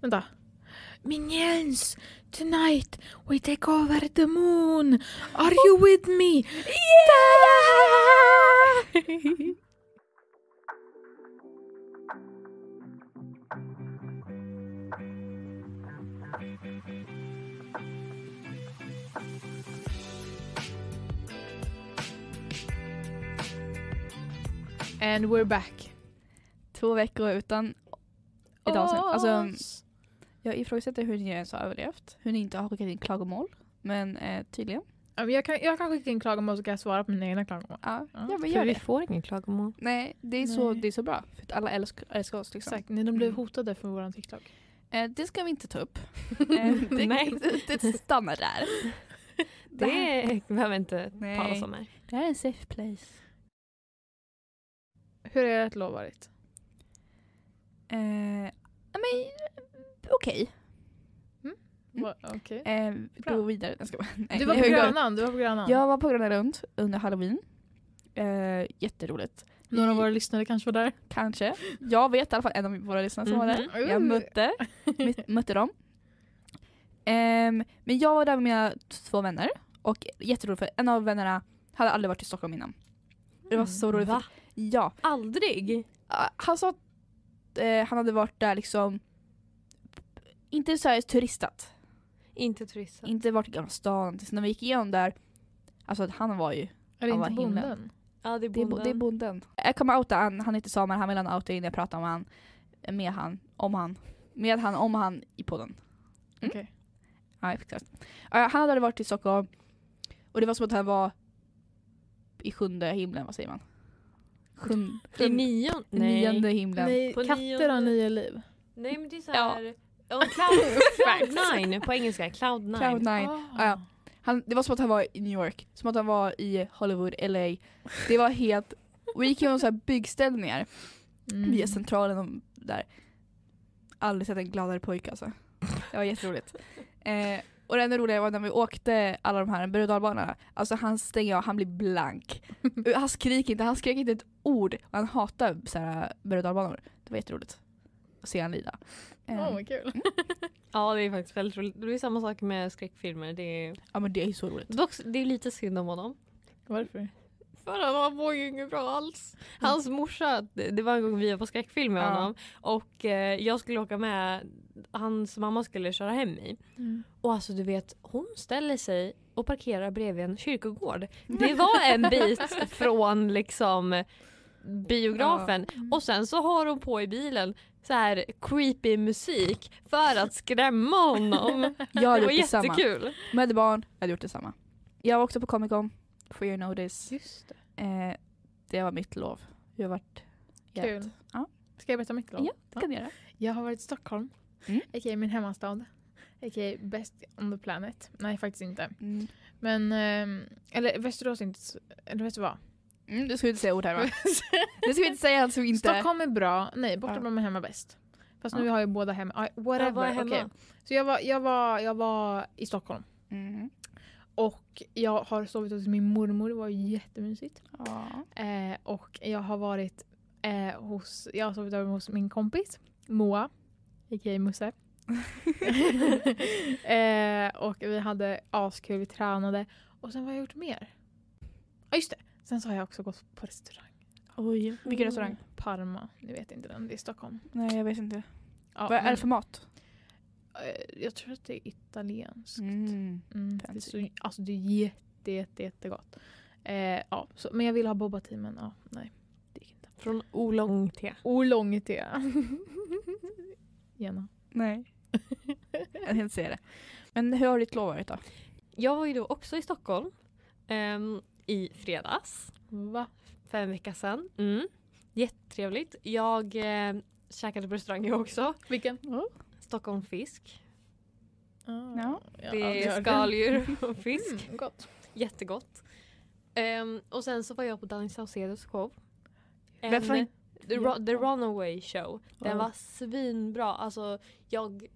Vänta. Minions! Tonight we take over the moon! Are you with me? Yeah! And we're back. Två veckor utan ett avsnitt. Alltså, jag ifrågasätter hur ni ens har överlevt. Hur ni inte har skickat in klagomål. Men eh, tydligen. Ja, men jag, kan, jag kan skicka in klagomål så kan jag svara på mina egna klagomål. Ja, Ja, ja men För vi det. får ingen klagomål. Nej, det är, Så, Nej. det är så bra. För att alla älskar, älskar oss. Liksom. Exakt, ni de blev Mm. hotade för våran TikTok. Eh, det ska vi inte ta upp. Eh, det, Nej. det, det stannar där. Det behöver inte Nej. talas om här. Det här är en safe place. Hur är ert lov varit? Eh, men okej. Va- Okej. Eh, vi Bra. går vidare. Jag ska bara, nej. Du var på Grönan, du var på Grönan. Jag var på Gröna Lund under halloween. Eh, jätteroligt. Några av våra lyssnare kanske var där. Kanske. Jag vet i alla fall en av våra lyssnare som var där. Mhm. Jag mötte, mötte dem. Ehm, men jag var där med mina två vänner. Och jätteroligt för en av vännerna hade aldrig varit i Stockholm innan. Det var så roligt. Va? Ja. Aldrig? Han sa att eh, han hade varit där liksom inte så här turistat. Inte turistat. Inte varit i Gamla stan. Så när vi gick igenom där, alltså att han var ju Är det Han var inte himlen. bonden? Ja, det är Det är, bo- bonden. det är bonden. Jag kommer outa han, han heter Samuel, han vill han outa innan jag pratar om han, med han, om han, med han, om han i podden. Mm. Okej. Ja, exakt. Han hade varit i Stockholm och det var som att han var i sjunde himlen, vad säger man? Sjun, I nion? Nej. nionde himlen. Nej, På katter nionde- har nio liv. Nej men det är såhär... Ja. cloud, cloud nine på engelska. Cloud nine. Cloud nine. Ah. Ja, ja. Han, det var som att han var i New York, som att han var i Hollywood, LA. Det var helt... Vi gick igenom så här byggställningar Mm. via centralen och där. Aldrig sett en gladare pojke alltså. Det var jätteroligt. Eh, och det enda roliga var när vi åkte alla de här berg och dalbanorna. Alltså han stänger av, han blir blank. Han skriker inte, han skrek inte ett ord. Och han hatar så här berg och dalbanor. Det var jätteroligt att se han lida. Åh, vad kul. Ja det är faktiskt väldigt roligt. Det är samma sak med skräckfilmer. Det är, Ja men det är så roligt. dock, det är lite synd om honom. Varför? För han var ju inget bra alls. Hans morsa, det det var en gång vi var på skräckfilm med Ja. honom och eh, jag skulle åka med, hans mamma skulle köra hem mig. Mm. Och alltså du vet, hon ställer sig och parkerar bredvid en kyrkogård. Det var en bit från liksom biografen och sen så har hon på i bilen så här creepy musik för att skrämma honom. Jag Det hade var gjort detsamma. jättekul. Jag hade barn, jag hade gjort detsamma. Jag var också på Comic Con, for your notice. Just det. Eh, det var mitt lov. Jag har varit Kul. jätte- Ja, Ska jag berätta mitt lov? Ja, det kan du göra. Jag har varit i Stockholm. Mm. A.k.a. min hemmastad. A.k.a. best on the planet. Nej, faktiskt inte. Mm. Men, ehm, eller Västerås inte, eller vet du vad? Mm, du skulle inte säga ord här va? Det ska vi inte säga alltså inte. Stockholm är bra, nej bortablom är hemma bäst. Fast nu Ja. har jag båda hemma. Whatever. Ja, hemma? okej. Så jag var, jag, var, jag var i Stockholm. Mm. Och jag har sovit hos min mormor, det var jättemysigt. Ja. Eh, och jag har varit eh, hos, jag har sovit över hos min kompis Moa, a.k.a. Musse. eh, och vi hade askul, vi tränade. Och sen vad har jag gjort mer? Ja just det, sen så har jag också gått på restaurang. Oj, vilken restaurang? Parma, ni vet inte den, det är Stockholm. Nej jag vet inte. Ja, Vad är det för mat? Eh, Jag tror att det är italienskt. Mm. Mm, det, är så, alltså det är jätte, jätte, jättegott. Eh, ja, så, men jag vill ha boba tea men ja, nej. Det gick inte. Från olång te. Oolong te. Gärna. Nej. jag kan inte säga det. Men hur har ditt lov varit då? Jag var ju då också i Stockholm ehm, i fredags. Va? för en vecka sedan. Mm. Jättetrevligt. Jag eh, käkade på restaurang jag också. Vilken? Stockholm fisk. Ah, Ja. Det är skaldjur och fisk. Mm, gott. Jättegott. Ehm, och sen så var jag på Danny Saucedos show. En- The, The Runaway Show. Den var svinbra. Alltså jag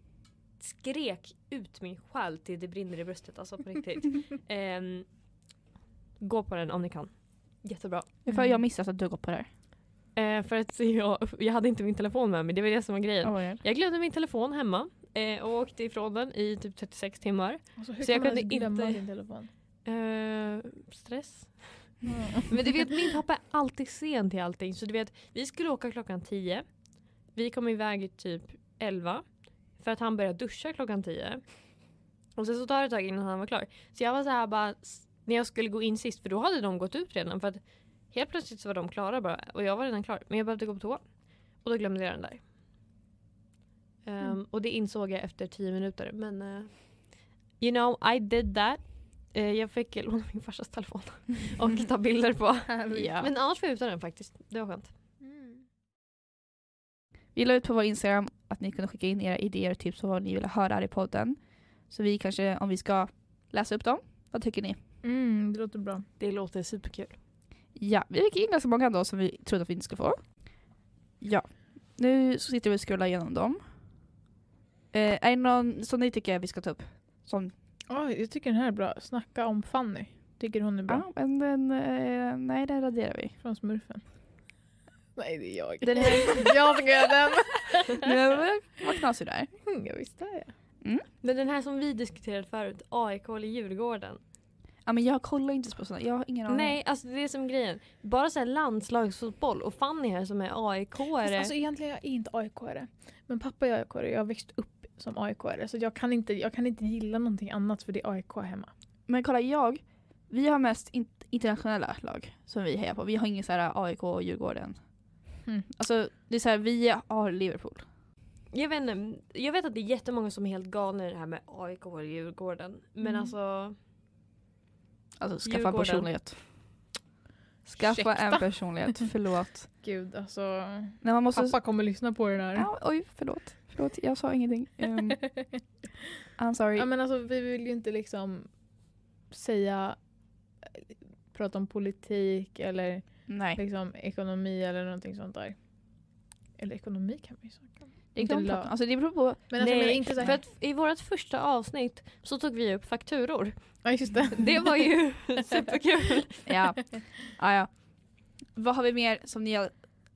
skrek ut min själ till det brinner i bröstet. Alltså på riktigt. Ehm, gå på den om ni kan. Jättebra. För jag missat att du gått på det här. Eh, för att jag, jag hade inte min telefon med mig, det var det som var grejen. Oh, Jag glömde min telefon hemma eh, och åkte ifrån den i typ 36 timmar. Alltså, hur Så jag kan man kunde glömma inte- sin telefon? Eh, stress. Mm. Men du vet min pappa är alltid sen till allting. Så du vet, vi skulle åka klockan 10. Vi kom iväg typ 11. För att han började duscha klockan 10. Och sen så tar det ett tag innan han var klar. Så jag var så här bara, när jag skulle gå in sist, för då hade de gått ut redan. För att helt plötsligt så var de klara bara. Och jag var redan klar. Men jag behövde gå på toa. Och då glömde jag den där. Ehm, Mm. Och det insåg jag efter 10 minuter. Men eh, you know, I did that. Eh, jag fick låna min farsas telefon och ta bilder på. Ja. Men annars var jag utan den faktiskt. Det var skönt. Mm. Vi la ut på vår Instagram att ni kunde skicka in era idéer och tips på vad ni vill höra här i podden. Så vi kanske, om vi ska läsa upp dem, vad tycker ni? Mm, det låter bra. Det låter superkul. Ja, vi fick in ganska många ändå som vi trodde att vi inte skulle få. Ja, nu så sitter vi och scrollar igenom dem. Eh, är det någon som ni tycker vi ska ta upp? Som, Oh, jag tycker den här är bra. Snacka om Fanny. Tycker hon är bra. ja, men den, eh, nej den raderar vi. Från Smurfen. Nej, det är jag. Den här, jag ska göra den. Nej, vad knasig du är. Mm, jag visste det. Men den här som vi diskuterade förut, AIK eller Djurgården. Ja, men jag kollar inte på sådana, jag har ingen aning. Nej, alltså det är som grejen. Bara så här landslagsfotboll och Fanny här som är AIK-are. Alltså egentligen jag är inte AIK-are. Men pappa är AIK-are. Jag har växt upp som AIK-are. Så jag kan, inte, jag kan inte gilla någonting annat för det är AIK hemma. Men kolla, jag, vi har mest in, internationella lag som vi hejar på. Vi har ingen så här AIK och Djurgården. Mm. Alltså, det är så här, vi har Liverpool. jag, vet inte, jag vet att det är jättemånga som är helt galna i det här med AIK och Djurgården. Men Mm. alltså, Alltså skaffa en Djurgården. personlighet. Skaffa Ursäkta? en personlighet, förlåt. Gud, alltså. Nej, man måste... Pappa kommer lyssna på det där. Ja, oj, förlåt. Förlåt, jag sa ingenting. Um, I'm sorry. Ja, men alltså, vi vill ju inte liksom säga prata om politik eller Nej. liksom ekonomi eller någonting sånt där. Eller ekonomi kan vi ju snacka om. Det, om. alltså, det beror på... Men alltså, jag menar inte så för här. att i vårt första avsnitt så tog vi upp fakturor. Ja, just det. Det var ju superkul. Ja. ja, ja. Vad har vi mer som ni har...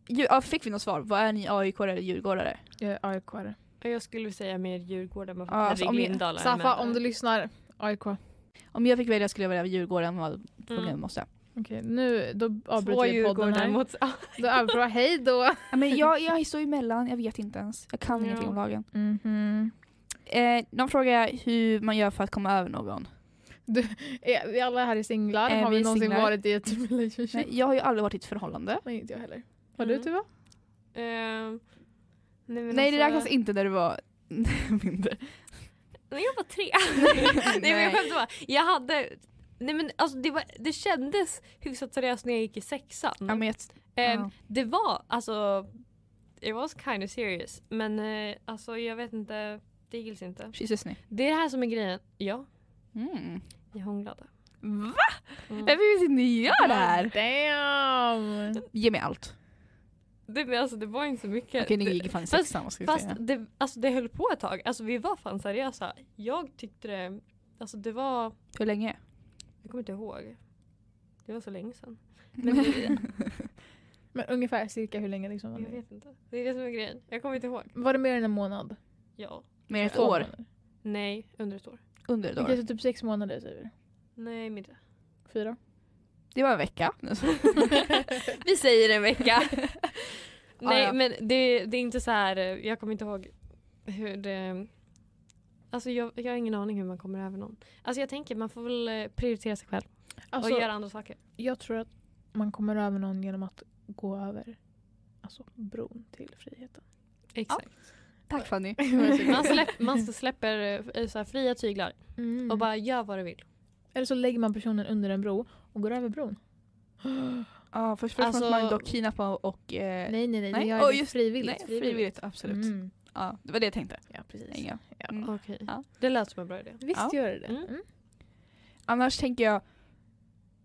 Ja, fick vi något svar? Vad är ni AIK eller Djurgårdare? Jag är AIK-are. Jag skulle säga mer Djurgården för Ja, alltså, om jag- är Safa, om du lyssnar. AIK. Om jag fick välja skulle jag välja Djurgården. Vad Mm. mm. Måste. nu då avbryter vi podden här. mot... Då avbryter jag. Hej då! Ja, men jag, jag står emellan, jag vet inte ens. Jag kan Ja. ingenting om lagen. Mhm. Eh, de frågar hur man gör för att komma över någon. Är vi alla här är singlar? Är Har vi vi någonsin singlar? varit i ett relationship? Nej, jag har ju aldrig varit i ett förhållande. Nej, inte jag heller. Har du Mm. Tuva? Ehm, nej, Nej det alltså- räknas inte när du var mindre. Nej, jag var tre. nej men jag skämtar bara. Jag hade... Nej men alltså det, var, det kändes hyfsat seriöst när jag gick i sexan. Ja, men Ehm, ja. Det var alltså... It was kind of serious. Men eh, alltså jag vet inte. Det gills inte. She's. Det är det här som är grejen. Ja, Mm. jag hånglade. Va? Mm. Jag vill inte ni gör det här. Damn! Ge mig allt. Det, alltså, det var inte så mycket. Okej ni det, gick fan i fast- sexan vi fast säga. det, alltså, det höll på ett tag. Alltså vi var fan seriösa. Jag tyckte det... Alltså det var... Hur länge? Jag kommer inte ihåg. Det var så länge sedan. Men Men ungefär cirka hur länge liksom jag vet inte. Det är det som är grejen. Jag kommer inte ihåg. Var det mer än en månad? Ja. Mer än ett år? månader? Nej, under ett år. Under ett år? så typ sex månader säger vi. Nej, mindre. Fyra? Det var en vecka. Vi säger en vecka. Nej Ah, ja. men det, det är inte så här. eh, jag kommer inte ihåg hur det... Alltså jag, jag har ingen aning hur man kommer över någon. Alltså jag tänker man får väl eh, prioritera sig själv Alltså, och göra andra saker. jag tror att man kommer över någon genom att gå över alltså, bron till friheten. Exakt. Tack Fanny. Man, släpp, man släpper eh, så här fria tyglar Mm. och bara gör vad du vill. Eller så lägger man personen under en bro och går över bron. Ja först, först Alltså- måste man dock kidnappa och... Eh, Nej, nej, nej. nej. Åh, är just- frivilligt. nej, frivilligt. absolut. Mm. Ja, det var det jag tänkte. Ja, precis. Inga. Ja. Mm. Okej. Ja. Det lät som en bra idé. Visst Ja. gör det det. Mm. Mm. Annars tänker jag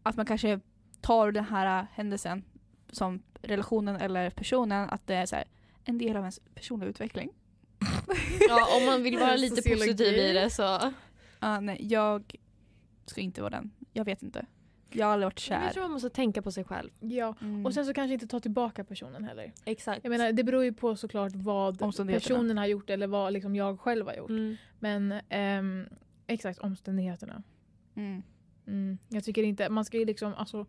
att man kanske tar den här händelsen som relationen eller personen att det är så här, en del av ens personliga utveckling. Ja, om man vill vara lite Sociologi. positiv i det så. Ah, nej, jag ska inte vara den. Jag vet inte. Jag har aldrig varit Jag kär. tror man måste tänka på sig själv. Ja. Mm. Och sen så kanske inte ta tillbaka personen heller. Exakt. Jag menar, det beror ju på såklart vad personen har gjort eller vad liksom jag själv har gjort. Mm. Men ehm, exakt, omständigheterna. mm. Mm. Jag tycker inte, man ska ju liksom, alltså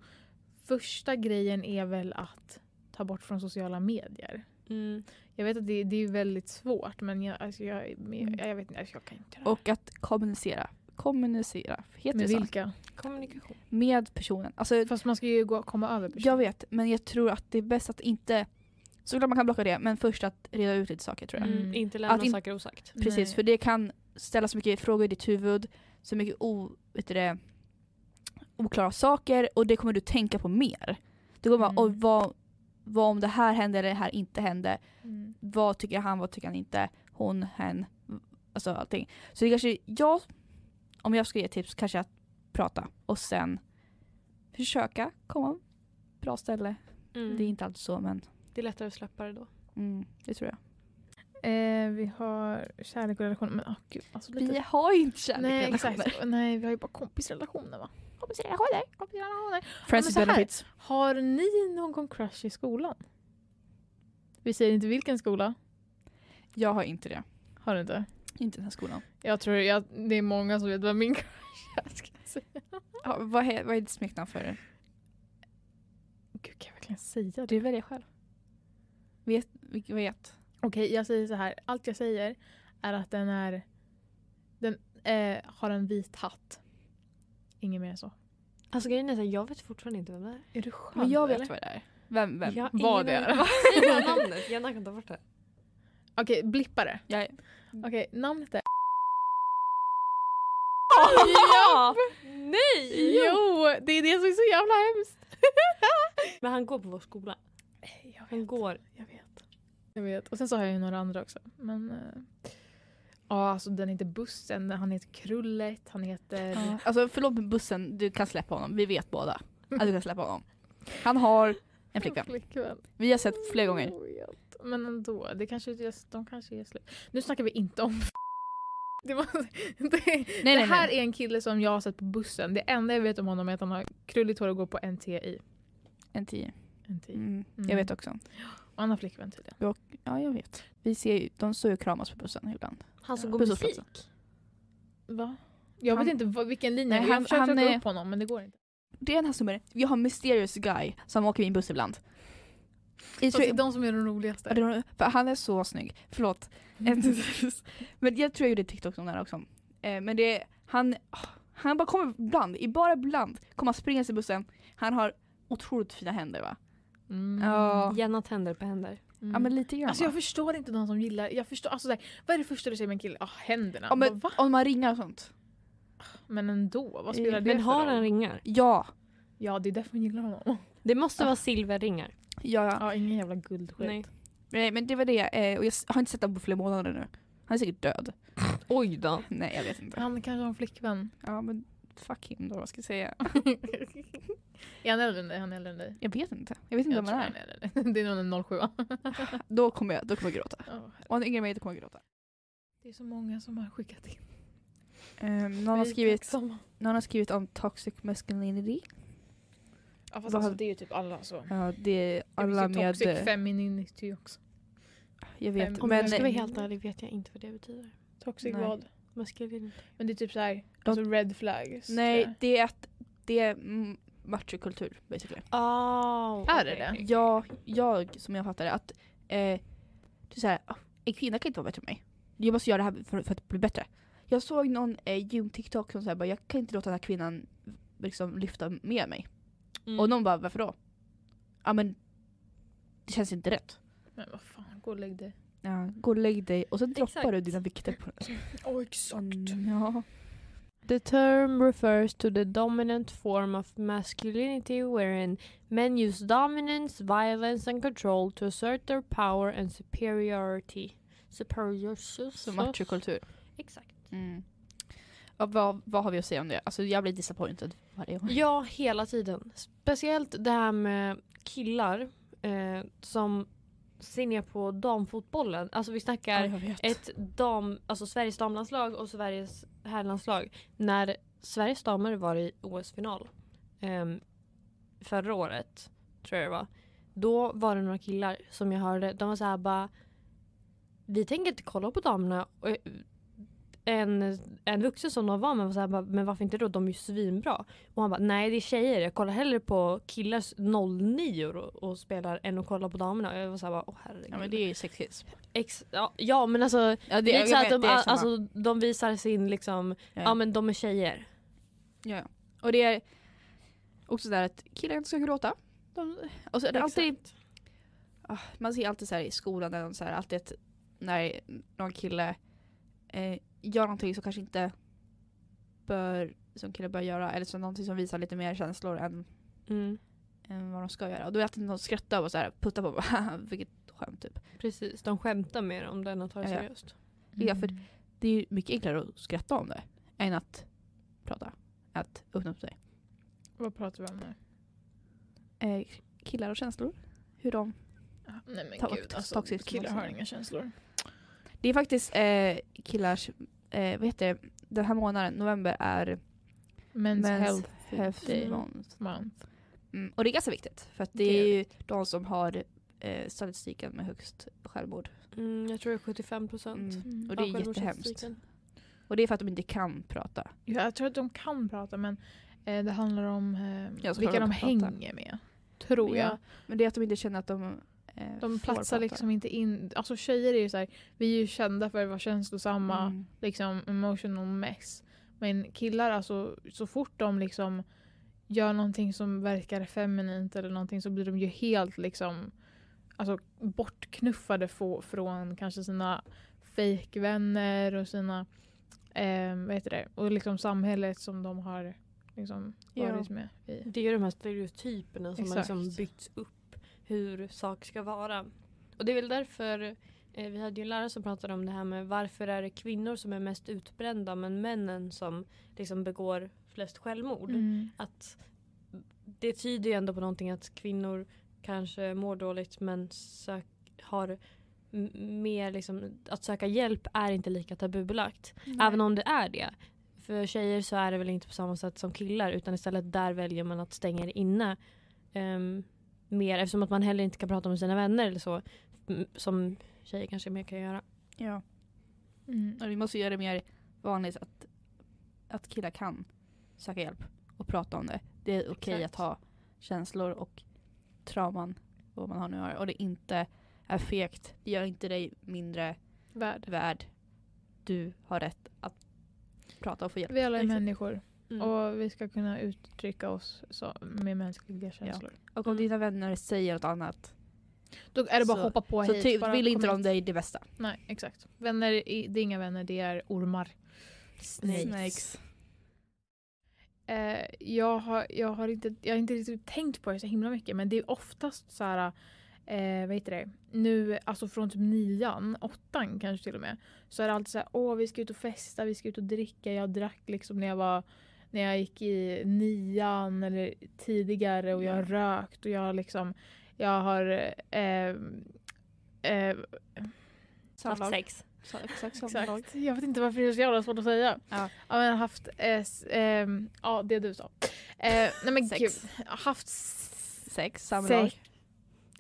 första grejen är väl att ta bort från sociala medier. Mm. Jag vet att det, det är väldigt svårt men jag, alltså jag, men Mm. jag, jag vet inte, alltså jag kan inte det här. Och att kommunicera. Kommunicera. Heter Med det så? vilka? Kommunikation. Med personen. Alltså, Fast man ska ju gå, komma över personen. jag vet, men jag tror att det är bäst att inte... Såklart man kan blocka det, men först att reda ut lite saker tror jag. Mm. Mm. Inte lämna Att in- saker osagt. Precis, Nej. för det kan ställa så mycket frågor i ditt huvud, så mycket o, vet det, oklara saker och det kommer du tänka på mer. Du kommer Mm. bara, vad, vad om det här hände eller det här inte hände? Mm. Vad tycker han, vad tycker han inte? Hon, hen, alltså allting. Så det kanske, jag, om jag ska ge tips, kanske att prata och sen försöka komma bra ställe. Mm. Det är inte alltid så men Det är lättare att släppa det då. mm, det tror jag. Eh, vi har kärlek och relationer. Men åh gud. Alltså, lite... Vi har ju inte kärlek Nej exakt. Nej vi har ju bara kompisrelationer va? Kompisrelationer. kompisrelationer. Friends här. benefits. Har ni någon crush i skolan? Vi säger inte vilken skola. Jag har inte det. Har du inte? Inte den här skolan. Jag tror jag, det är många som vet vad min crush är. Ja, vad, är, vad är ditt smeknamn för det? Gud kan jag verkligen säga det? Du väljer själv. Vet, vet. Okej jag säger så här. Allt jag säger är att den är den eh, har en vit hatt. Inget mer än så. Alltså grejen är att jag vet fortfarande inte vem det är. Är du skön Men jag vet eller? vad det är. Vem? vem? Jag Vad det är. Säg bara namnet, Jenna kan ta bort det. Okej blippa det. Okej namnet är Ja! Nej! Jo! Det är det som är så jävla hemskt. Men han går på vår skola. Jag Han går. Jag vet. Jag vet. Och sen så har jag ju några andra också. Men... eh, Ja, alltså den heter Bussen, han heter Krullet, han heter... ja. Alltså förlåt med bussen, du kan släppa honom. Vi vet båda att du kan släppa honom. Han har en flickvän. Flickvän. Vi har sett flera gånger. Jag vet. Men ändå, det kanske, är- de kanske är slut. Nu snackar vi inte om... Det, var, det, det nej, här nej. är en kille som jag har sett på bussen. Det enda jag vet om honom är att han har krulligt hår och går på NTI. En tio. NTI. Mm. Mm. Jag vet också. Och han har flickvän tydligen. Ja, jag vet. Vi ser ju, de står ju och kramas på bussen ibland. Han som Ja. går musik. Va? Jag Han- vet inte vad, vilken linje. Nej, jag han- försöker han söka är- upp honom men det går inte. Det är den här snubben. Vi har mysterious guy som åker i en buss ibland. Jag tror- det är de som är de roligaste. För han är så snygg. Förlåt. men jag tror jag gjorde TikTok om det här också. Eh, men det är, han, han bara kommer ibland, i bara ibland, kommer han springa i bussen. Han har otroligt fina händer va? Mm. Ja. Jenna tänder på händer. Mm. Ja men lite grann Alltså jag va? förstår inte de som gillar, jag förstår, alltså såhär, vad är det första du säger med en kille? Ah, händerna. ja, men, Bara? Om man ringar och sånt. Men ändå, vad spelar Eh, det Men för har roll? han ringar? Ja. Ja det är därför hon gillar honom. Det måste vara silverringar. Ja, ja. Ja ingen jävla guldskit. Nej. Nej, men det var det. Eh, och jag har inte sett honom på flera månader nu. Han är säkert död. Oj då. Nej jag vet inte. Han kanske har en flickvän. Ja men fuck him då, vad ska jag säga? är han äldre än dig? Han är äldre än dig? Jag vet inte. Jag vet inte Jag vem han han är. är än dig. Det är nog en 07 Då kommer jag, då kommer jag gråta. oh, Och han är yngre än mig, då kommer jag gråta. Det är så många som har skickat in. Um, någon, har Vi är skrivit, någon har skrivit om toxic masculinity. Ja fast alltså, det är ju typ alla så. Ja, det är Det alla finns ju med... toxic femininity också. Jag vet, Fem- Om men jag ska vara helt ärlig vet jag inte vad det betyder. Toxic Nej. vad? Maskulin. Men det är typ såhär, De- alltså red flags. nej, det är att det är mm, machokultur basically. Oh, Är det det? Jag, jag som jag fattar det, att eh, det så här, "Ah, en kvinna kan inte vara bättre än mig. Jag måste göra det här för, för att bli bättre. Jag såg någon eh, gym-tiktok som sa jag kan inte låta den här kvinnan liksom lyfta med mig. Mm. Och någon bara, varför då? Ja men det känns inte rätt. Men vad fan, gå och lägg dig. Ja, gå och lägg dig och sen droppar du dina vikter på den. Åh exakt. Mm, ja. The term refers to the dominant form of masculinity wherein men use dominance, violence and control to assert their power and superiority. Superiority. Så machokultur. Exakt. Mm. Ja, vad, vad har vi att säga om det? Alltså jag blir disappointed varje gång. Ja, hela tiden. Speciellt det här med killar eh, som ser ner på damfotbollen. Alltså vi snackar vet. ett dam, alltså Sveriges damlandslag och Sveriges herrlandslag. När Sveriges damer var i OS-final ehm, förra året, tror jag det var. Då var det några killar som jag hörde, de var såhär bara Vi tänker inte kolla på damerna. Och eh, en, en vuxen som de var med var såhär, bara, men varför inte då? De är ju svinbra. Och han bara, nej det är tjejer. Jag kollar hellre på killars 09 och, och spelar än att kolla på damerna. Och jag var såhär, bara, åh herregud. Ja men det är ju sexism. Ex, ja, ja men alltså Ja, det är inte så att de, det är alltså, de visar sin liksom, ja. ja. men de är tjejer. Ja. Och det är också där att killar inte ska gråta. De, och så är det alltid, ah, man ser alltid så här i skolan, där de så här, alltid att när någon kille eh, gör någonting som kanske inte bör, som killar bör göra, eller så någonting som visar lite mer känslor än, Mm. än vad de ska göra. Och då är det alltid någon som skrattar och så här, puttar på vilket skämt typ. Precis, de skämtar mer om det än att ta det Ja, ja. seriöst. Ja, för det är ju mycket enklare att skratta om det än att prata. Att öppna upp sig. Vad pratar vi om nu? Eh, killar och känslor. Hur de Ja, Nej men Ta- gud, alltså, killar har inga känslor. Det är faktiskt eh, killars, eh, vad heter det, den här månaden, november är Men's, Men's health, Health Day Month. month. Mm, och det är ganska viktigt för att det Det är ju de som har eh, statistiken med högst självmord. Mm, jag tror det är 75 procent. Mm. Och det är jättehemskt. Och det är för att de inte kan prata. Ja, jag tror att de kan prata men eh, det handlar om eh, vilka de de hänger med. Tror jag. Ja, men det är att de inte känner att de eh, De platsar liksom inte in. Alltså tjejer är ju så här, vi är ju kända för att vara känslosamma, Mm. liksom emotional mess. Men killar alltså, så fort de liksom gör någonting som verkar feminint eller någonting så blir de ju helt liksom alltså bortknuffade få, från kanske sina fejkvänner och sina eh, vad heter det, och liksom samhället som de har liksom Ja. varit med i. Det är de här stereotyperna som har Exakt. liksom byggts upp hur saker ska vara. Och det är väl därför eh, vi hade ju en lärare som pratade om det här med varför är det kvinnor som är mest utbrända men männen som liksom begår flest självmord. Mm. Att det tyder ju ändå på någonting att kvinnor kanske mår dåligt men sök, har mer liksom, att söka hjälp är inte lika tabubelagt. Även om det är det. För tjejer så är det väl inte på samma sätt som killar utan istället där väljer man att stänga det inne. Ehm, mer eftersom att man heller inte kan prata med sina vänner eller så. Som tjejer kanske mer kan göra. Ja. Mm. Och vi måste göra det mer vanligt att, att killar kan söka hjälp och prata om det. Det är okej Exakt. att ha känslor och trauman, vad man har nu har, och det inte är fegt. Det gör inte dig mindre Värd. värd. Du har rätt att prata och få hjälp. Vi alla är Exakt. människor Mm. och vi ska kunna uttrycka oss så, med mänskliga känslor. Och om Mm. dina vänner säger något annat Då är det bara Så- att hoppa på så hit. ty- bara vill inte de dig det bästa. Nej, exakt. Vänner, det är inga vänner, det är ormar. Snakes. Eh, jag, har, jag, har inte, jag har inte riktigt tänkt på det så himla mycket men det är oftast så här, eh, vad heter det, nu alltså från typ nian, åttan kanske till och med, så är det alltid så här, åh vi ska ut och festa, vi ska ut och dricka. Jag drack liksom när jag var när jag gick i nian eller tidigare och jag har rökt och jag har liksom, jag har eh, eh, Haft sex. Så, exakt. Exakt. Jag vet inte varför det är så jävla svårt att säga. Ja. Ja, men haft, eh, s- ehm, ja det du sa. Eh, nej men Sex. gud, haft Sex, samlag.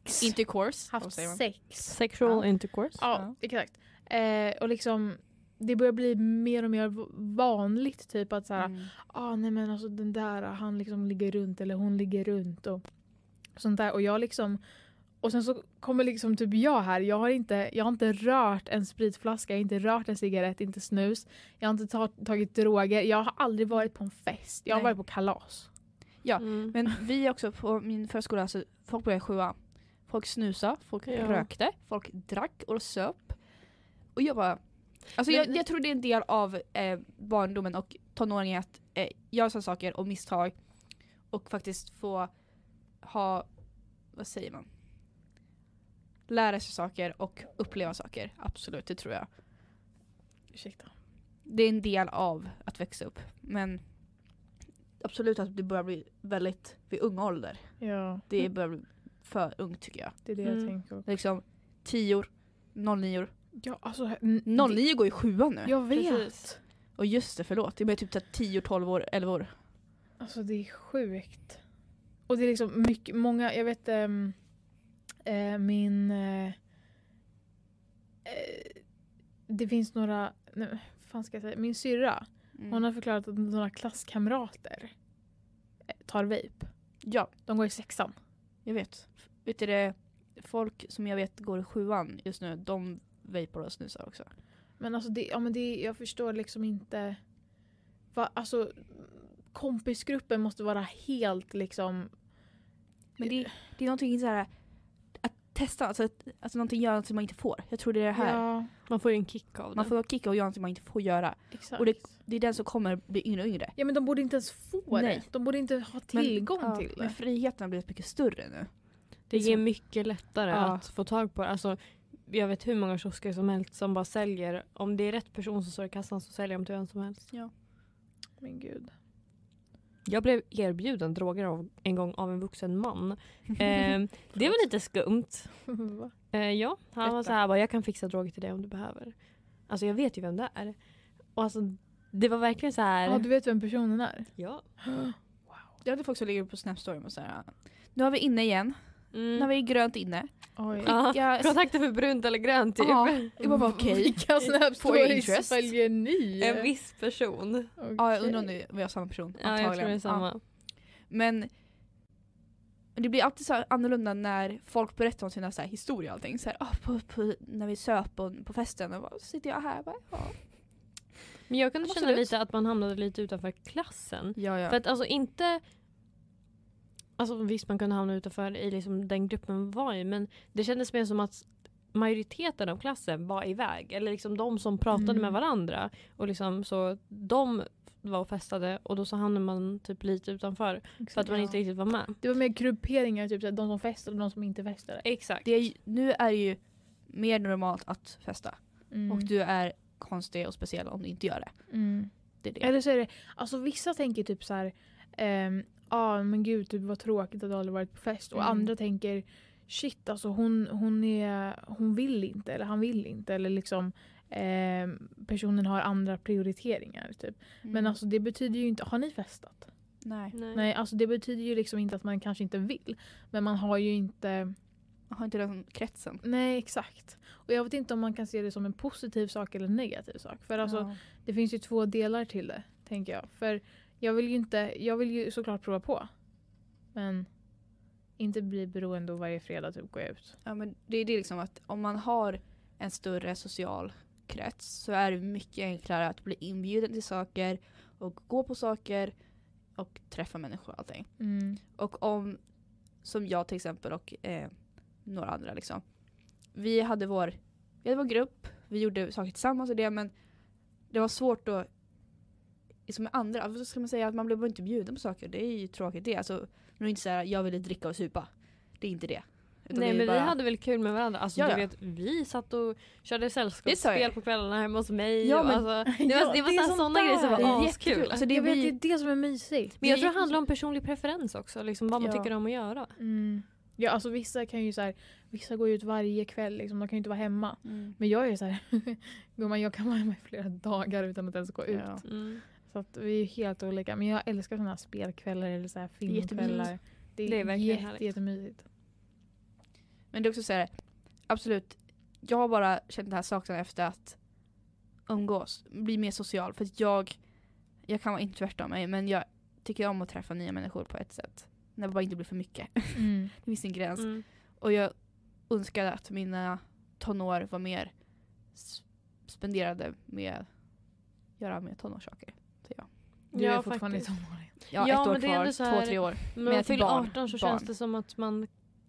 sex. Intercourse. Haft sex. Sexual Ja. intercourse. Ja, exakt. Eh, och liksom det börjar bli mer och mer vanligt typ att såhär, Mm. ah, nej men alltså den där han liksom ligger runt eller hon ligger runt och sånt där och jag liksom och sen så kommer liksom typ jag här, jag har inte, jag har inte rört en spritflaska, jag har inte rört en cigarett, inte snus, jag har inte ta, tagit droger, jag har aldrig varit på en fest, jag har Nej. varit på kalas. Ja, Mm. Men vi också på min förskola, alltså, folk började sjua. Folk snusa, folk Ja. rökte, folk drack och söp. Och jag bara... Alltså Men- jag, jag tror det är en del av eh, barndomen och tonåringen att eh, göra sådana saker och misstag och faktiskt få ha, vad säger man? Lära sig saker och uppleva saker. Absolut, det tror jag. Ursäkta. Det är en del av att växa upp. Men absolut att det börjar bli väldigt vid unga ålder. Ja. Det börjar bli för ungt tycker jag. Det är det Mm. jag tänker. Liksom 10 09 Ja, alltså, n- 09 går i sjuan nu. Jag vet. Precis. Och just det, förlåt. Det är typ så här 10, 12 år, 11 år. Alltså det är sjukt. Och det är liksom mycket, många, jag vet eh, min... Eh, det finns några, nej, fan ska jag säga, min syrra, Mm. hon har förklarat att några klasskamrater tar vape. Ja, De går i sexan. jag vet. Vet du det? Folk som jag vet går i sjuan just nu, de vapar och snusar också. Men alltså det, ja, men det, jag förstår liksom inte. Va, alltså kompisgruppen måste vara helt liksom. Men det, det är någonting så här att testa, alltså, att, alltså någonting göra något som man inte får. Jag tror det är det här. Ja, Man får ju en kick av det. Man får kicka och göra något som man inte får göra. exakt. Och det- Det är den som kommer bli yngre och yngre. ja men de borde inte ens få Nej. det. De borde inte ha Men- tillgång ja, till Men det. friheten har blivit mycket större nu. Det är mycket lättare Ja. att få tag på det. Alltså, jag vet hur många kiosker som helst som bara säljer. Om det är rätt person som står i kassan så säljer de till vem som helst. Men gud. Jag blev erbjuden droger av, en gång av en vuxen man. Eh, det var lite skumt. Va? Eh, ja, han var Berätta. så här, bara, jag kan fixa droger till dig om du behöver. Alltså jag vet ju vem det är. Och alltså, det var verkligen så här. Ja du vet vem personen är? ja. Jag hade folk som ligger på Snap Story och så här. Nu har vi inne igen. Mm. Har vi grönt inne. Oj. Ja, Jag, kontakter för brunt eller grönt typ. Ja. jag bara, okej. Vilka snap Får jag stories interest? följer ni? En viss person. Okej. Ja, jag undrar om det var samma person. Ja, jag tror det är Ja. samma. Men men det blir alltid så annorlunda när folk berättar om sina så här historier och allting. Så här, ah, på, på, när vi söp på, på festen och bara, så sitter jag här. Bara, ja. Men jag kunde känna lite att man hamnade lite utanför klassen. Ja, ja. För att alltså inte... Alltså visst man kunde hamna utanför i liksom den gruppen man var i men det kändes mer som att majoriteten av klassen var iväg. Eller liksom de som pratade Mm. med varandra. Och liksom så de var och festade och då så hamnade man typ lite utanför. För att man Ja. inte riktigt var med. Det var mer grupperingar, typ de som festade och de som inte festade. Exakt. det är, nu är det ju mer normalt att festa. Mm. Och du är konstig och speciell om du inte gör det. Mm. Det är det. Eller så är det, alltså vissa tänker typ så här, ehm, ja men gud typ vad tråkigt att du aldrig varit på fest. Och Mm. andra tänker, shit alltså hon, hon, är, hon vill inte eller han vill inte. Eller liksom ehm, personen har andra prioriteringar. Typ. Men Mm. alltså det betyder ju inte, har ni festat? Nej. Nej. Nej, alltså det betyder ju liksom inte att man kanske inte vill. Men man har ju inte, Jag har inte den kretsen. nej exakt. Och jag vet inte om man kan se det som en positiv sak eller en negativ sak. För alltså ja. det finns ju två delar till det, tänker jag. För jag vill ju inte, jag vill ju såklart prova på. Men inte bli beroende och varje fredag typ gå ut. ja, men det är det liksom att om man har en större social krets så är det mycket enklare att bli inbjuden till saker och gå på saker och träffa människor och allting. Mm. Och om, som jag till exempel och eh, några andra liksom. Vi hade vår, vi hade vår grupp, vi gjorde saker tillsammans och det men det var svårt att med andra, vad ska man säga, att man blev bara inte bjuden på saker. Det är ju tråkigt det. Alltså, det är inte så här, jag ville dricka och supa. Det är inte det. Utan Nej men bara, vi hade väl kul med varandra. Alltså, Ja, du vet, vi satt och körde sällskapsspel på kvällarna hemma hos mig. Ja, och men- alltså, det var, Ja, det var det är så sånt sådana grejer som där. Det är var askul. Så det jag vet, blir, det är det som är mysigt. Men jag tror det handlar om personlig preferens också. Liksom vad man Ja. tycker om att göra. Mm. Ja, alltså vissa kan ju så här, vissa går ut varje kväll, liksom, de kan ju inte vara hemma. mm. Men jag är så här, gumman jag kan vara hemma i flera dagar utan att ens gå ut. Ja. Mm. Så att vi är helt olika. Men jag älskar här spelkvällar eller så här filmkvällar. Det är, Det är verkligen jätte, härligt. jättemysigt. Men det är också så här, absolut. Jag har bara känt den här saknaden efter att umgås, bli mer social. För att jag, jag kan vara introvert av mig men jag tycker om att träffa nya människor på ett sätt. När det bara inte blir för mycket. Mm. Det finns en gräns. Mm. Och jag önskade att mina tonår var mer spenderade med att göra mer tonårssaker. Ja, Du Ja, är fortfarande i faktiskt. tonåren. ja, Ja, ett år kvar, så två, här- tre år. Men Men man fyller barn, 18 så barn. känns det som att man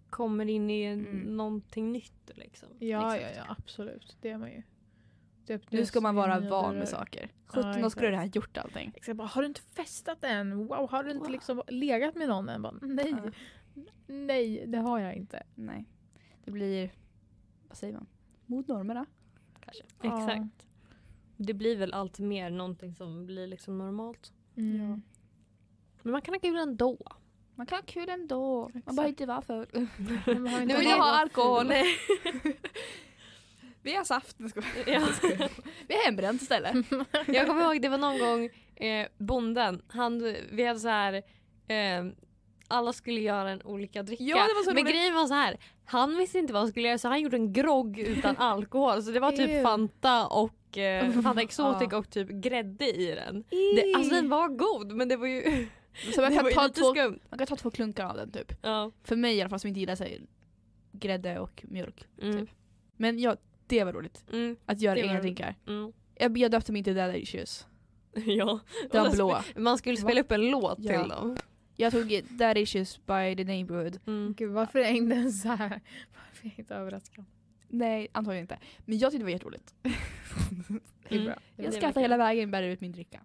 kommer in i Mm. någonting nytt. Liksom. Ja, ja, Exakt. ja, absolut. Det är man ju. Typ, Nu ska man vara van med saker. 17 år skulle du ha gjort allting. Exakt, bara, har du inte festat än? Wow, har du inte Wow. liksom legat med någon än? Bara, nej, Ja. nej, det har jag inte. Nej. Det blir, vad säger man? Mot normerna. Kanske. Ja. Exakt. Det blir väl allt mer någonting som blir liksom normalt. Mm. Ja. Men man kan ha kul ändå. Man kan ha kul ändå. Man Exakt. behöver inte vara full. Nu vill jag ha alkohol. Vi har saft. Ja. Vi har hembränt istället. Jag kommer ihåg det var någon gång eh, bonden, han, vi hade så här eh, alla skulle göra en olika dricka. Ja, Men roligt. grejen var så här. han visste inte vad han skulle göra så han gjorde en grogg utan alkohol. Så det var typ. Fanta och eh, Fanta Exotic och typ grädde i den. Det, alltså den var god men det var ju, Så man kan, ta två, man kan ta två klunkar av den typ. Ja. För mig i alla fall som inte gillar sig, grädde och mjölk. Mm. Typ. Men ja, det var roligt. Mm. Att göra egna drinkar. Mm. Jag, jag döpte mig inte Daddy Issues. ja. Den blå. Man skulle spela upp en låt Ja. till dem. Jag tog Daddy Issues by the neighborhood. Mm. Gud, varför är inte ens så här? Varför är jag inte överraskad? Nej, antagligen inte. Men jag tyckte det var jätteroligt. Det är Mm. bra. Det Jag verkligen- hela vägen bär ut min dricka.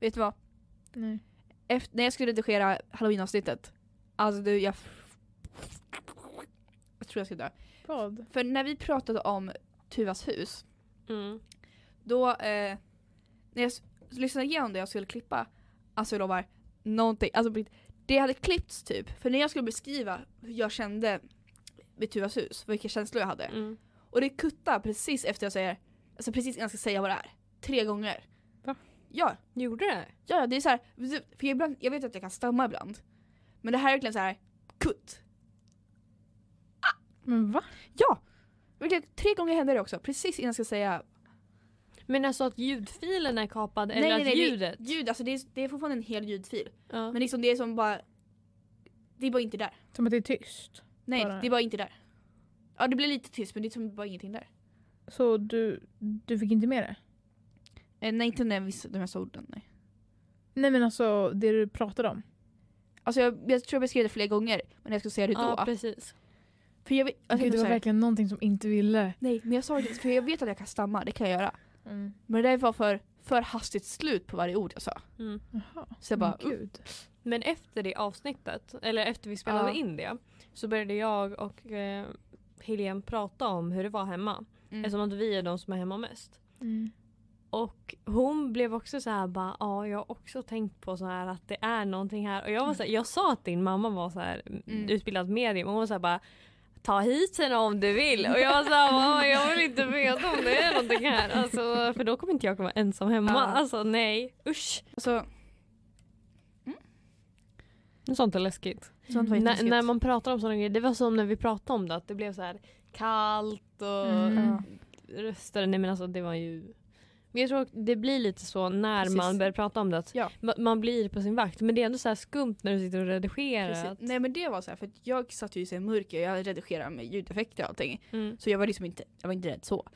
Vet du vad? Nej. Efter, när jag skulle redigera halloween-avsnittet. Alltså du, jag... Jag tror jag ska dö. Vad? För när vi pratade om Tuvas hus. Mm. Då, eh, när jag lyssnade igenom det jag skulle klippa. Alltså jag lovar, någonting. Alltså det hade klippts typ. För när jag skulle beskriva hur jag kände vid Tuvas hus, vilka känslor jag hade. Mm. Och det kuttar precis efter jag säger, alltså precis innan jag ska säga vad det är. Tre gånger. Va? Ja, Gjorde det? ja det är så här, för ibland, jag vet att jag kan stamma ibland. Men det här är verkligen så här, kutt. Men va? Ja! Verkligen, tre gånger hände det också, precis innan jag ska säga Men alltså att ljudfilen är kapad eller nej, att nej, nej, ljudet? Det, ljud, alltså det är, det är fortfarande en hel ljudfil. Ja. Men liksom det är som bara, det är bara inte där. Som att det är tyst. Nej, Bara- det är bara inte där. Ja det blir lite tyst men det är som bara ingenting där. Så du, du fick inte med det? Eh, nej inte när vissa, de här orden, nej. Nej men alltså det du pratade om. Alltså jag, jag tror jag beskrev det flera gånger, men jag ska säga det då. ja precis. för jag, vet- alltså, Gud, det var verkligen någonting som inte ville. Nej men jag sa det för jag vet att jag kan stamma, det kan jag göra. Mm. Men det där var för, för hastigt slut på varje ord jag sa. Mm. Jaha. Så jag bara, Men gud. Men efter det avsnittet, eller efter vi spelade Ja. in det, så började jag och eh, Helene prata om hur det var hemma. mm. Eftersom att vi är de som är hemma mest. Mm. Och hon blev också så här bara, ja jag har också tänkt på så här att det är någonting här. Och jag var så här, jag sa att din mamma var så här Mm. utbildad medium och hon var så här bara Ta hit henne om du vill. Och jag mamma jag vill inte veta om det är någonting här. Alltså, för då kommer inte jag komma ensam hemma. Ja. Alltså nej, usch. Alltså, Sånt är läskigt. sånt var När, jätteläskigt. när man pratar om sådana grejer, det var som när vi pratade om det, att det blev så här kallt och Mm. Ja. röster. Nej men alltså det var ju men jag tror det blir lite så när Precis. man börjar prata om det att Ja. ma- man blir på sin vakt. Men det är ändå så här skumt när du sitter och redigerar. Nej men det var så här, för att jag satt ju i sin mörker, jag redigerade med ljudeffekter och allting. mm. Så jag var liksom inte, jag var inte rädd så.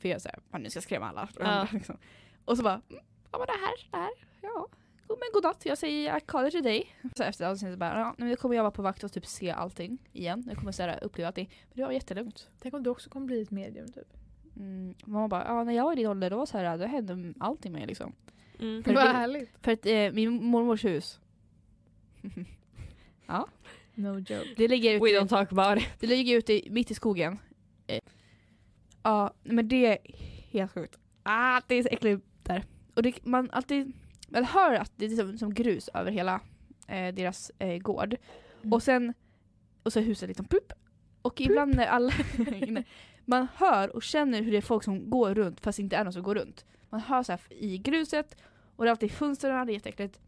För jag såhär, man nu ska jag skrämma alla. Ja. Liksom. Och så bara, mm, ja men det här, det här, ja. God, men godnatt, jag säger I call it a day. Så efter avsnittet så bara, ja nu kommer jag vara på vakt och typ se allting igen. Jag kommer så här, uppleva allting. Men det var jättelugnt. Tänk om du också kommer bli ett medium typ. Mm, mamma bara, ja när jag var i din ålder då var så här, då hände allting med liksom. Mm. För Vad härligt. För att eh, min mormors hus, No joke. det ligger We ute, don't talk about it. det ligger ute i- mitt i skogen. Eh, ja, men det är helt sjukt. Ah, det är så äckligt där. Och det, man alltid, man hör att det är som, som grus över hela eh, deras eh, gård. Mm. Och sen, och så är huset liksom plupp. Och ibland när alla, man hör och känner hur det är folk som går runt fast det inte är någon som går runt. Man hör så här i gruset och det är alltid fönstren, det är jätteäckligt.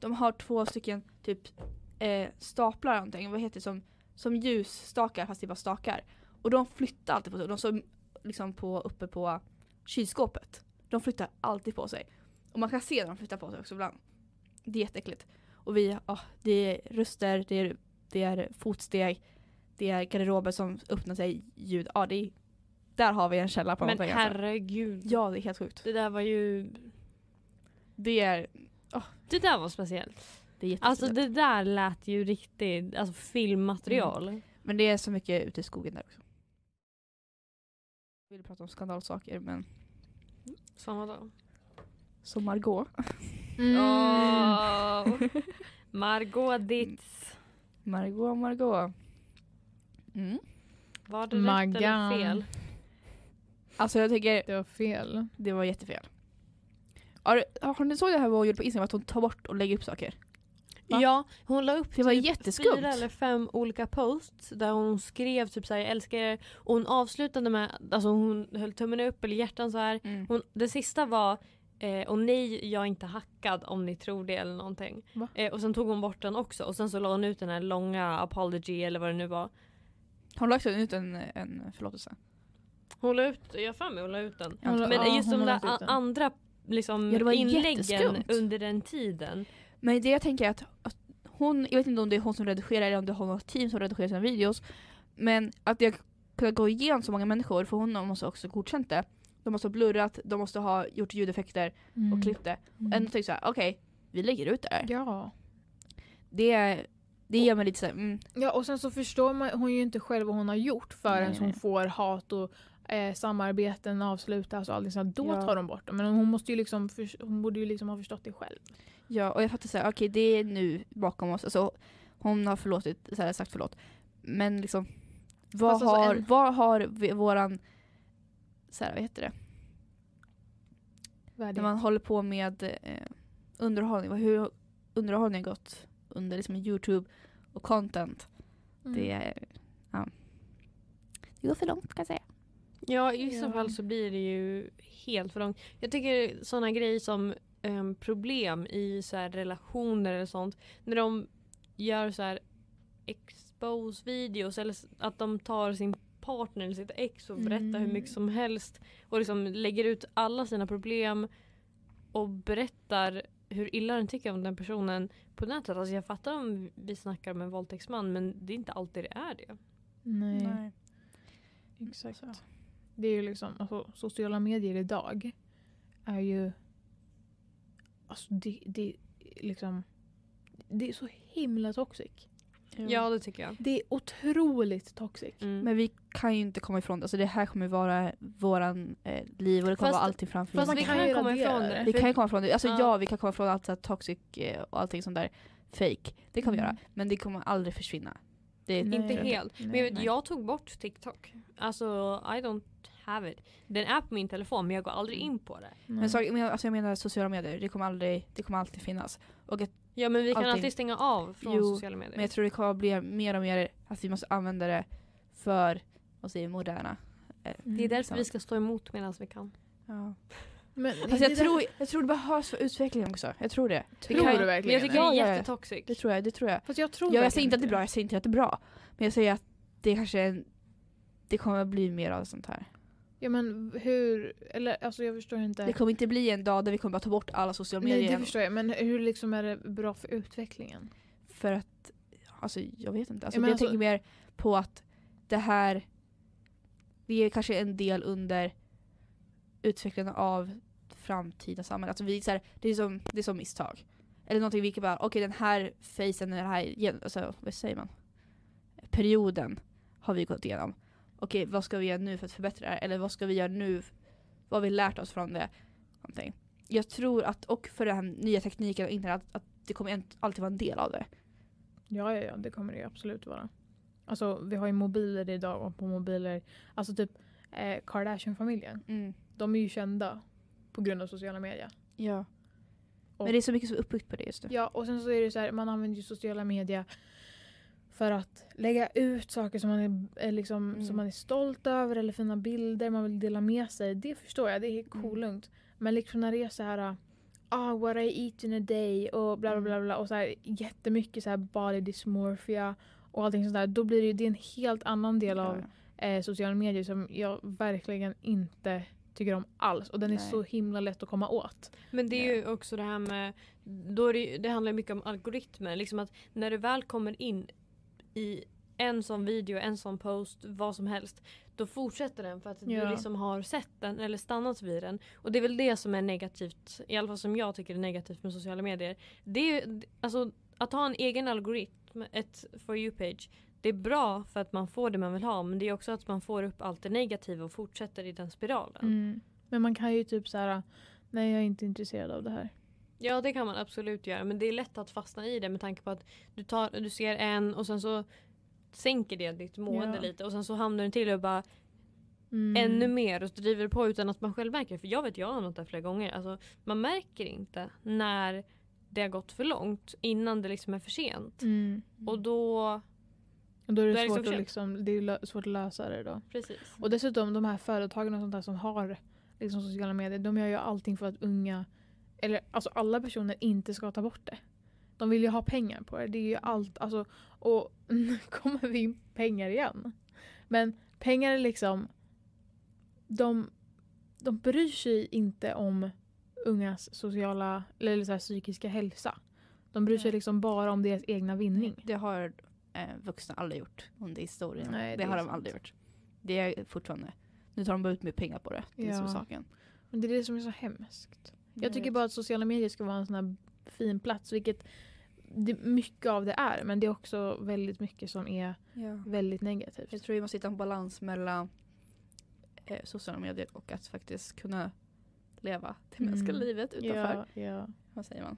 De har två stycken typ eh, staplar någonting, vad heter det, som, som ljusstakar fast det är bara stakar. Och de flyttar alltid på sig, de står liksom på, uppe på kylskåpet. De flyttar alltid på sig. Och man kan se när de flyttar på sig också ibland. Det är jätteäckligt. Och vi, ja, det är röster, det är, det är fotsteg, det är garderober som öppnar sig, ljud. Ja, det är, där har vi en källa på Men någonting. Alltså. herregud. Ja, det är helt sjukt. Det där var ju... Det är, Det där var speciellt. det är. Alltså det där lät ju riktigt alltså, filmmaterial. Men det är så mycket ute i skogen där också. Jag vill prata om skandalsaker men Som vadå? som Margot. Mm. Åh. Margot Ditz. Margot, Margot. Mm. Var det rätt Maggan. eller fel? Alltså jag tycker Det var fel. det var jättefel. Har, har ni såg det här vad hon gjorde på Instagram att hon tar bort och lägger upp saker? Va? Ja, hon la upp Det var typ jätteskumt. fyra eller fem olika posts där hon skrev typ såhär jag älskar er och hon avslutade med, alltså hon höll tummen upp eller hjärtan så här. Mm. Hon, det sista var eh, och nej jag är inte hackad om ni tror det eller någonting. Va? Eh, och sen tog hon bort den också och sen så la hon ut den här långa apology eller vad det nu var. Hon la också ut en, en förlåtelse. Hon la ut, jag har för mig hon la ut den. Hon la- Men ja, just hon de har där lagt andra liksom, Ja, det var inläggen under den tiden. Men det jag tänker är att, att hon, jag vet inte om det är hon som redigerar eller om det är hon och team som redigerar sina videos. Men att jag kunde gå igenom så många människor, för hon måste också godkänt det. De måste ha blurrat, de måste ha gjort ljudeffekter Mm. och klippt det. Mm. Ändå tänkte jag såhär, okej, vi lägger ut det här. Ja. Det, det gör mig lite såhär, mm, Ja och sen så förstår man, hon ju inte själv vad hon har gjort förrän Nej, hon nej. får hat och eh, samarbeten avslutas och allting sånt. Då Ja. tar de bort dem. Men hon, måste ju liksom, förs- hon borde ju liksom ha förstått det själv. ja och jag fattar såhär, okej det är nu bakom oss. Alltså, hon har förlåtit, så här, sagt förlåt. Men liksom, vad Fast alltså har, en- vad har våran, så här, vad heter det? Värdigt. När man håller på med eh, underhållning, hur underhållningen gått under liksom Youtube och content? Mm. Det är, ja. Det går för långt kan jag säga. Ja i vissa Ja. fall så blir det ju helt för långt. Jag tycker sådana grejer som em, problem i så här relationer eller sånt. När de gör så här expose videos eller att de tar sin partner eller sitt ex och berättar hur Mm. mycket som helst och liksom lägger ut alla sina problem och berättar hur illa den tycker om den personen på nätet. Alltså jag fattar om vi snackar om en våldtäktsman men det är inte alltid det är det. Nej, exakt. Så. Det är ju liksom, alltså, sociala medier idag är ju, alltså det, det är liksom, det är så himla toxic. Ja det tycker jag. Det är otroligt toxic. Mm. Men vi kan ju inte komma ifrån det. Alltså det här kommer vara våran eh, liv och det kommer Fast- vara alltid framför Fast Man vi kan kan, ju komma ifrån det. Vi kan ju komma ifrån det. Alltså Ja. ja, vi kan komma ifrån allt så här toxic eh, och allting sånt där fake. Det kan vi Mm. göra. Men det kommer aldrig försvinna. Det Nej. Inte Nej. helt. Men jag, vet, jag tog bort TikTok. Alltså I don't have it. Den är på min telefon men jag går aldrig in på det. Men, så, men alltså jag menar sociala medier, det kommer, aldrig, det kommer alltid finnas. Och att, Ja men vi kan Allting. alltid stänga av från Jo, sociala medier. men jag tror det kommer bli mer och mer att vi måste använda det för vad säger moderna. eh, det är därför sant. vi ska stå emot medan vi kan. Ja. Men Alltså det jag, tror, jag tror det behövs för utvecklingen också. Jag tror det. Tror kan- du verkligen jag tycker det är ja. jättetoxic. Det tror jag. Det tror jag. Fast jag tror Ja, jag säger inte att det är bra, jag säger inte att det är bra. Men jag säger att det kanske är en, det kommer bli mer av sånt här. Ja men hur, eller alltså jag förstår inte. Det kommer inte bli en dag där vi kommer bara ta bort alla sociala medier Nej det förstår jag, men hur liksom är det bra för utvecklingen? För att, alltså jag vet inte. Alltså, Ja, jag alltså- tänker mer på att det här, det är kanske en del under utvecklingen av framtida samhälle. Alltså vi, så här, det, är som, det är som misstag. Eller någonting vi kan bara, okej den här facen, den här, alltså, vad säger man? Perioden har vi gått igenom. Okej, vad ska vi göra nu för att förbättra det här? Eller vad ska vi göra nu? Vad har vi lärt oss från det? Någonting. Jag tror att, och för den här nya tekniken och internet, att, det kommer alltid vara en del av det. Ja, ja, ja, det kommer det absolut vara. Alltså vi har ju mobiler idag och på mobiler, alltså typ eh, Kardashian-familjen, Mm. de är ju kända på grund av sociala medier. Ja. Och- Men det är så mycket som är uppbyggt på det just nu. Ja, och sen så är det så här, man använder ju sociala medier för att lägga ut saker som man är, är liksom, Mm. som man är stolt över eller fina bilder man vill dela med sig. Det förstår jag, det är Mm. kolugnt. Men liksom när det är så här ah, what I eat in a day och bla bla Mm. bla, bla och så här, jättemycket så här body dysmorphia och allting sånt där. Då blir det ju det är en helt annan del av eh, sociala medier som jag verkligen inte tycker om alls. Och den är Nej. så himla lätt att komma åt. Men det är ju också det här med, då är det, det handlar mycket om algoritmer. Liksom att när du väl kommer in i en sån video, en sån post, vad som helst. Då fortsätter den för att Ja. du liksom har sett den eller stannat vid den. Och det är väl det som är negativt, i alla fall som jag tycker är negativt med sociala medier. Det är alltså att ha en egen algoritm, ett For You-page. Det är bra för att man får det man vill ha men det är också att man får upp allt det negativa och fortsätter i den spiralen. Mm. Men man kan ju typ så här, nej jag är inte intresserad av det här. Ja det kan man absolut göra men det är lätt att fastna i det med tanke på att du, tar, du ser en och sen så sänker det ditt mående Ja. lite och sen så hamnar du till och bara Mm. ännu mer och driver på utan att man själv märker. För jag vet jag har hamnat där flera gånger. Alltså, man märker inte när det har gått för långt innan det liksom är för sent. Mm. Och då, Och då är det, Då är det svårt, liksom att liksom, det är svårt att lösa det då. precis. Och dessutom de här företagen och sånt där som har liksom, sociala medier, de gör ju allting för att unga, eller alltså alla personer inte ska ta bort det. De vill ju ha pengar på det. Det är ju allt, alltså, och nu kommer vi in pengar igen. Men pengar är liksom, de, de bryr sig inte om ungas sociala, eller så här, psykiska hälsa. De bryr sig liksom bara om deras egna vinning. Det har eh, vuxna aldrig gjort under historien. Nej, det, det har de sant. aldrig gjort. Det är fortfarande. Nu tar de bara ut mer pengar på det. Det är Ja. saken. Men det är det som är så hemskt. Jag tycker bara att sociala medier ska vara en sån här fin plats, vilket det, mycket av det är. Men det är också väldigt mycket som är Ja. väldigt negativt. Jag tror vi måste hitta en balans mellan eh, sociala medier och att faktiskt kunna leva det mänskliga Mm. livet utanför. Ja, ja. Vad säger man?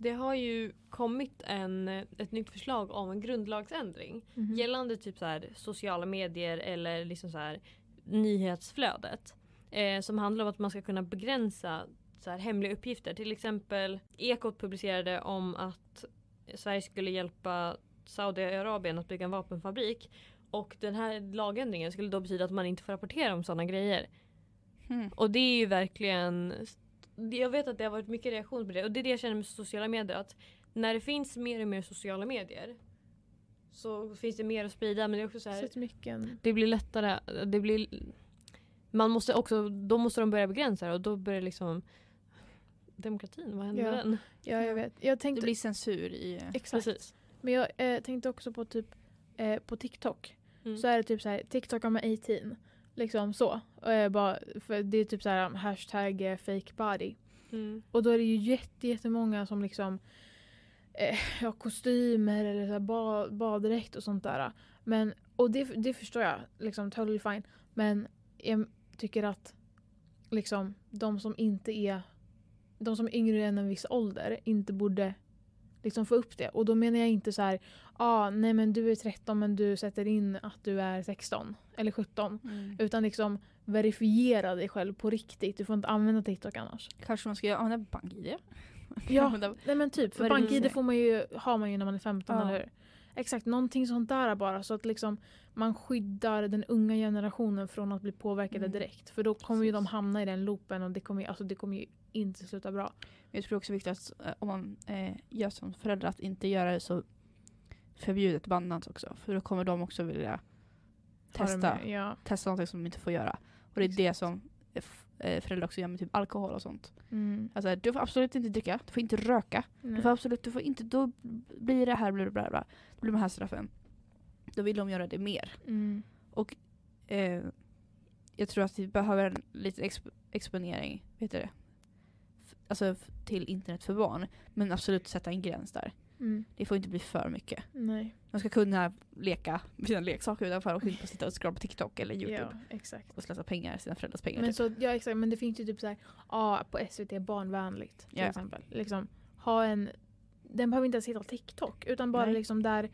Det har ju kommit en, ett nytt förslag om en grundlagsändring Mhm. gällande typ så här sociala medier eller liksom så här nyhetsflödet. Eh, som handlar om att man ska kunna begränsa så här hemliga uppgifter. Till exempel Ekot publicerade om att Sverige skulle hjälpa Saudiarabien att bygga en vapenfabrik. Och den här lagändringen skulle då betyda att man inte får rapportera om sådana grejer. Hmm. Och det är ju verkligen Jag vet att det har varit mycket reaktion på det och det är det jag känner med sociala medier att när det finns mer och mer sociala medier så finns det mer att sprida men det är också så här, det blir lättare, det blir man måste också, då måste de börja begränsa det och då börjar liksom demokratin, vad händer Ja. med den? Ja, jag vet. Jag Det tänkte, blir censur i... eh, exakt. Precis. Men jag eh, tänkte också på typ eh, på TikTok. Mm. Så är det typ så här, TikTok I'm 18. Liksom så. Och jag bara, för det är typ så här hashtag eh, fake body. Mm. Och då är det ju jätte, jättemånga som liksom eh, har kostymer eller så här ba, baddräkt och sånt där. Men, och det, det förstår jag, liksom totally fine. Men jag tycker att liksom de som inte är de som är yngre än en viss ålder inte borde liksom få upp det. Och då menar jag inte så här, ah, nej men du är 13 men du sätter in att du är 16 eller 17. Mm. Utan liksom verifiera dig själv på riktigt. Du får inte använda TikTok annars. Kanske man ska använda BankID? Ja, nej men typ. För. BankID får man ju, har man ju när man är 15, Ja. eller hur? Exakt, någonting sånt där bara. Så att liksom man skyddar den unga generationen från att bli påverkade Mm. direkt. För då kommer ju de Precis. hamna i den loopen och det kommer, ju- alltså, det kommer ju inte sluta bra. Jag tror också viktigt att eh, om man eh, gör som förälder att inte göra det så förbjudet bannat också. För då kommer de också vilja testa, med- Ja. testa någonting som de inte får göra. Och det är det som eh, föräldrar också gör med typ alkohol och sånt. Mm. Alltså du får absolut inte dricka, du får inte röka. Du Nej. får absolut, du får inte, då blir det här, bla bla bla. Då blir de här straffen. Då vill de göra det mer. Mm. Eh, jag tror att vi behöver en liten exp- exponering, vet du det? F- Alltså till internet för barn. Men absolut sätta en gräns där. Mm. Det får inte bli för mycket. Nej. Man ska kunna leka med sina leksaker utanför och inte sitta och scrolla på TikTok eller Youtube. Ja, exakt. Och slösa pengar, sina föräldrars pengar. Men, typ. så, ja, exakt, men det finns ju typ så här, ja, på SVT barnvänligt till Ja. exempel. Liksom, ha en, den behöver inte ens heta TikTok utan bara Nej. liksom där,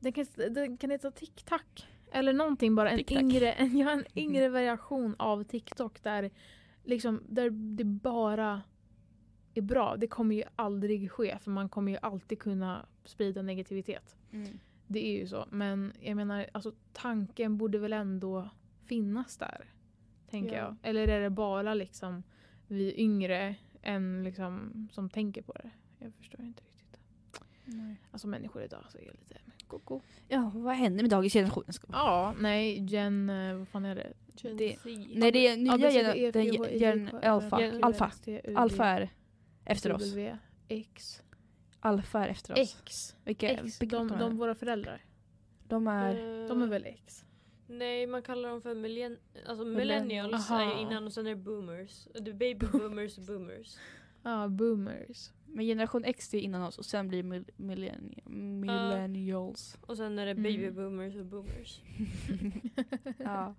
den kan, den kan heta TikTok. Eller någonting bara, en yngre, en, ja, en yngre variation av TikTok där, liksom, där det bara är bra. Det kommer ju aldrig ske för man kommer ju alltid kunna sprida negativitet. Mm. Det är ju så. Men jag menar, alltså, tanken borde väl ändå finnas där. Tänker Ja. jag. Eller är det bara liksom vi yngre än liksom, som tänker på det? Jag förstår inte riktigt. Nej. Alltså människor idag så är lite koko. Ja, vad händer med dagens generation? Ja, nej, gen... eh, Vad fan är det? Det- Z. Nej, det är nya ABCD, gen, E, gen alfa. Alfa. Alfa är efter oss. W, X. Alfa är efter oss. X. Vilka X. vilka De, de, de, våra föräldrar. de är... Eh, De är väl X? Nej, man kallar dem för millenn alltså Millennials. millennials Aha. är innan och sen är det boomers. Det är baby boomers och boomers. Ja, boomers. Men generation X är innan oss och sen blir mil- millenni- millennials. Och sen är det Mm. baby boomers och boomers. ja.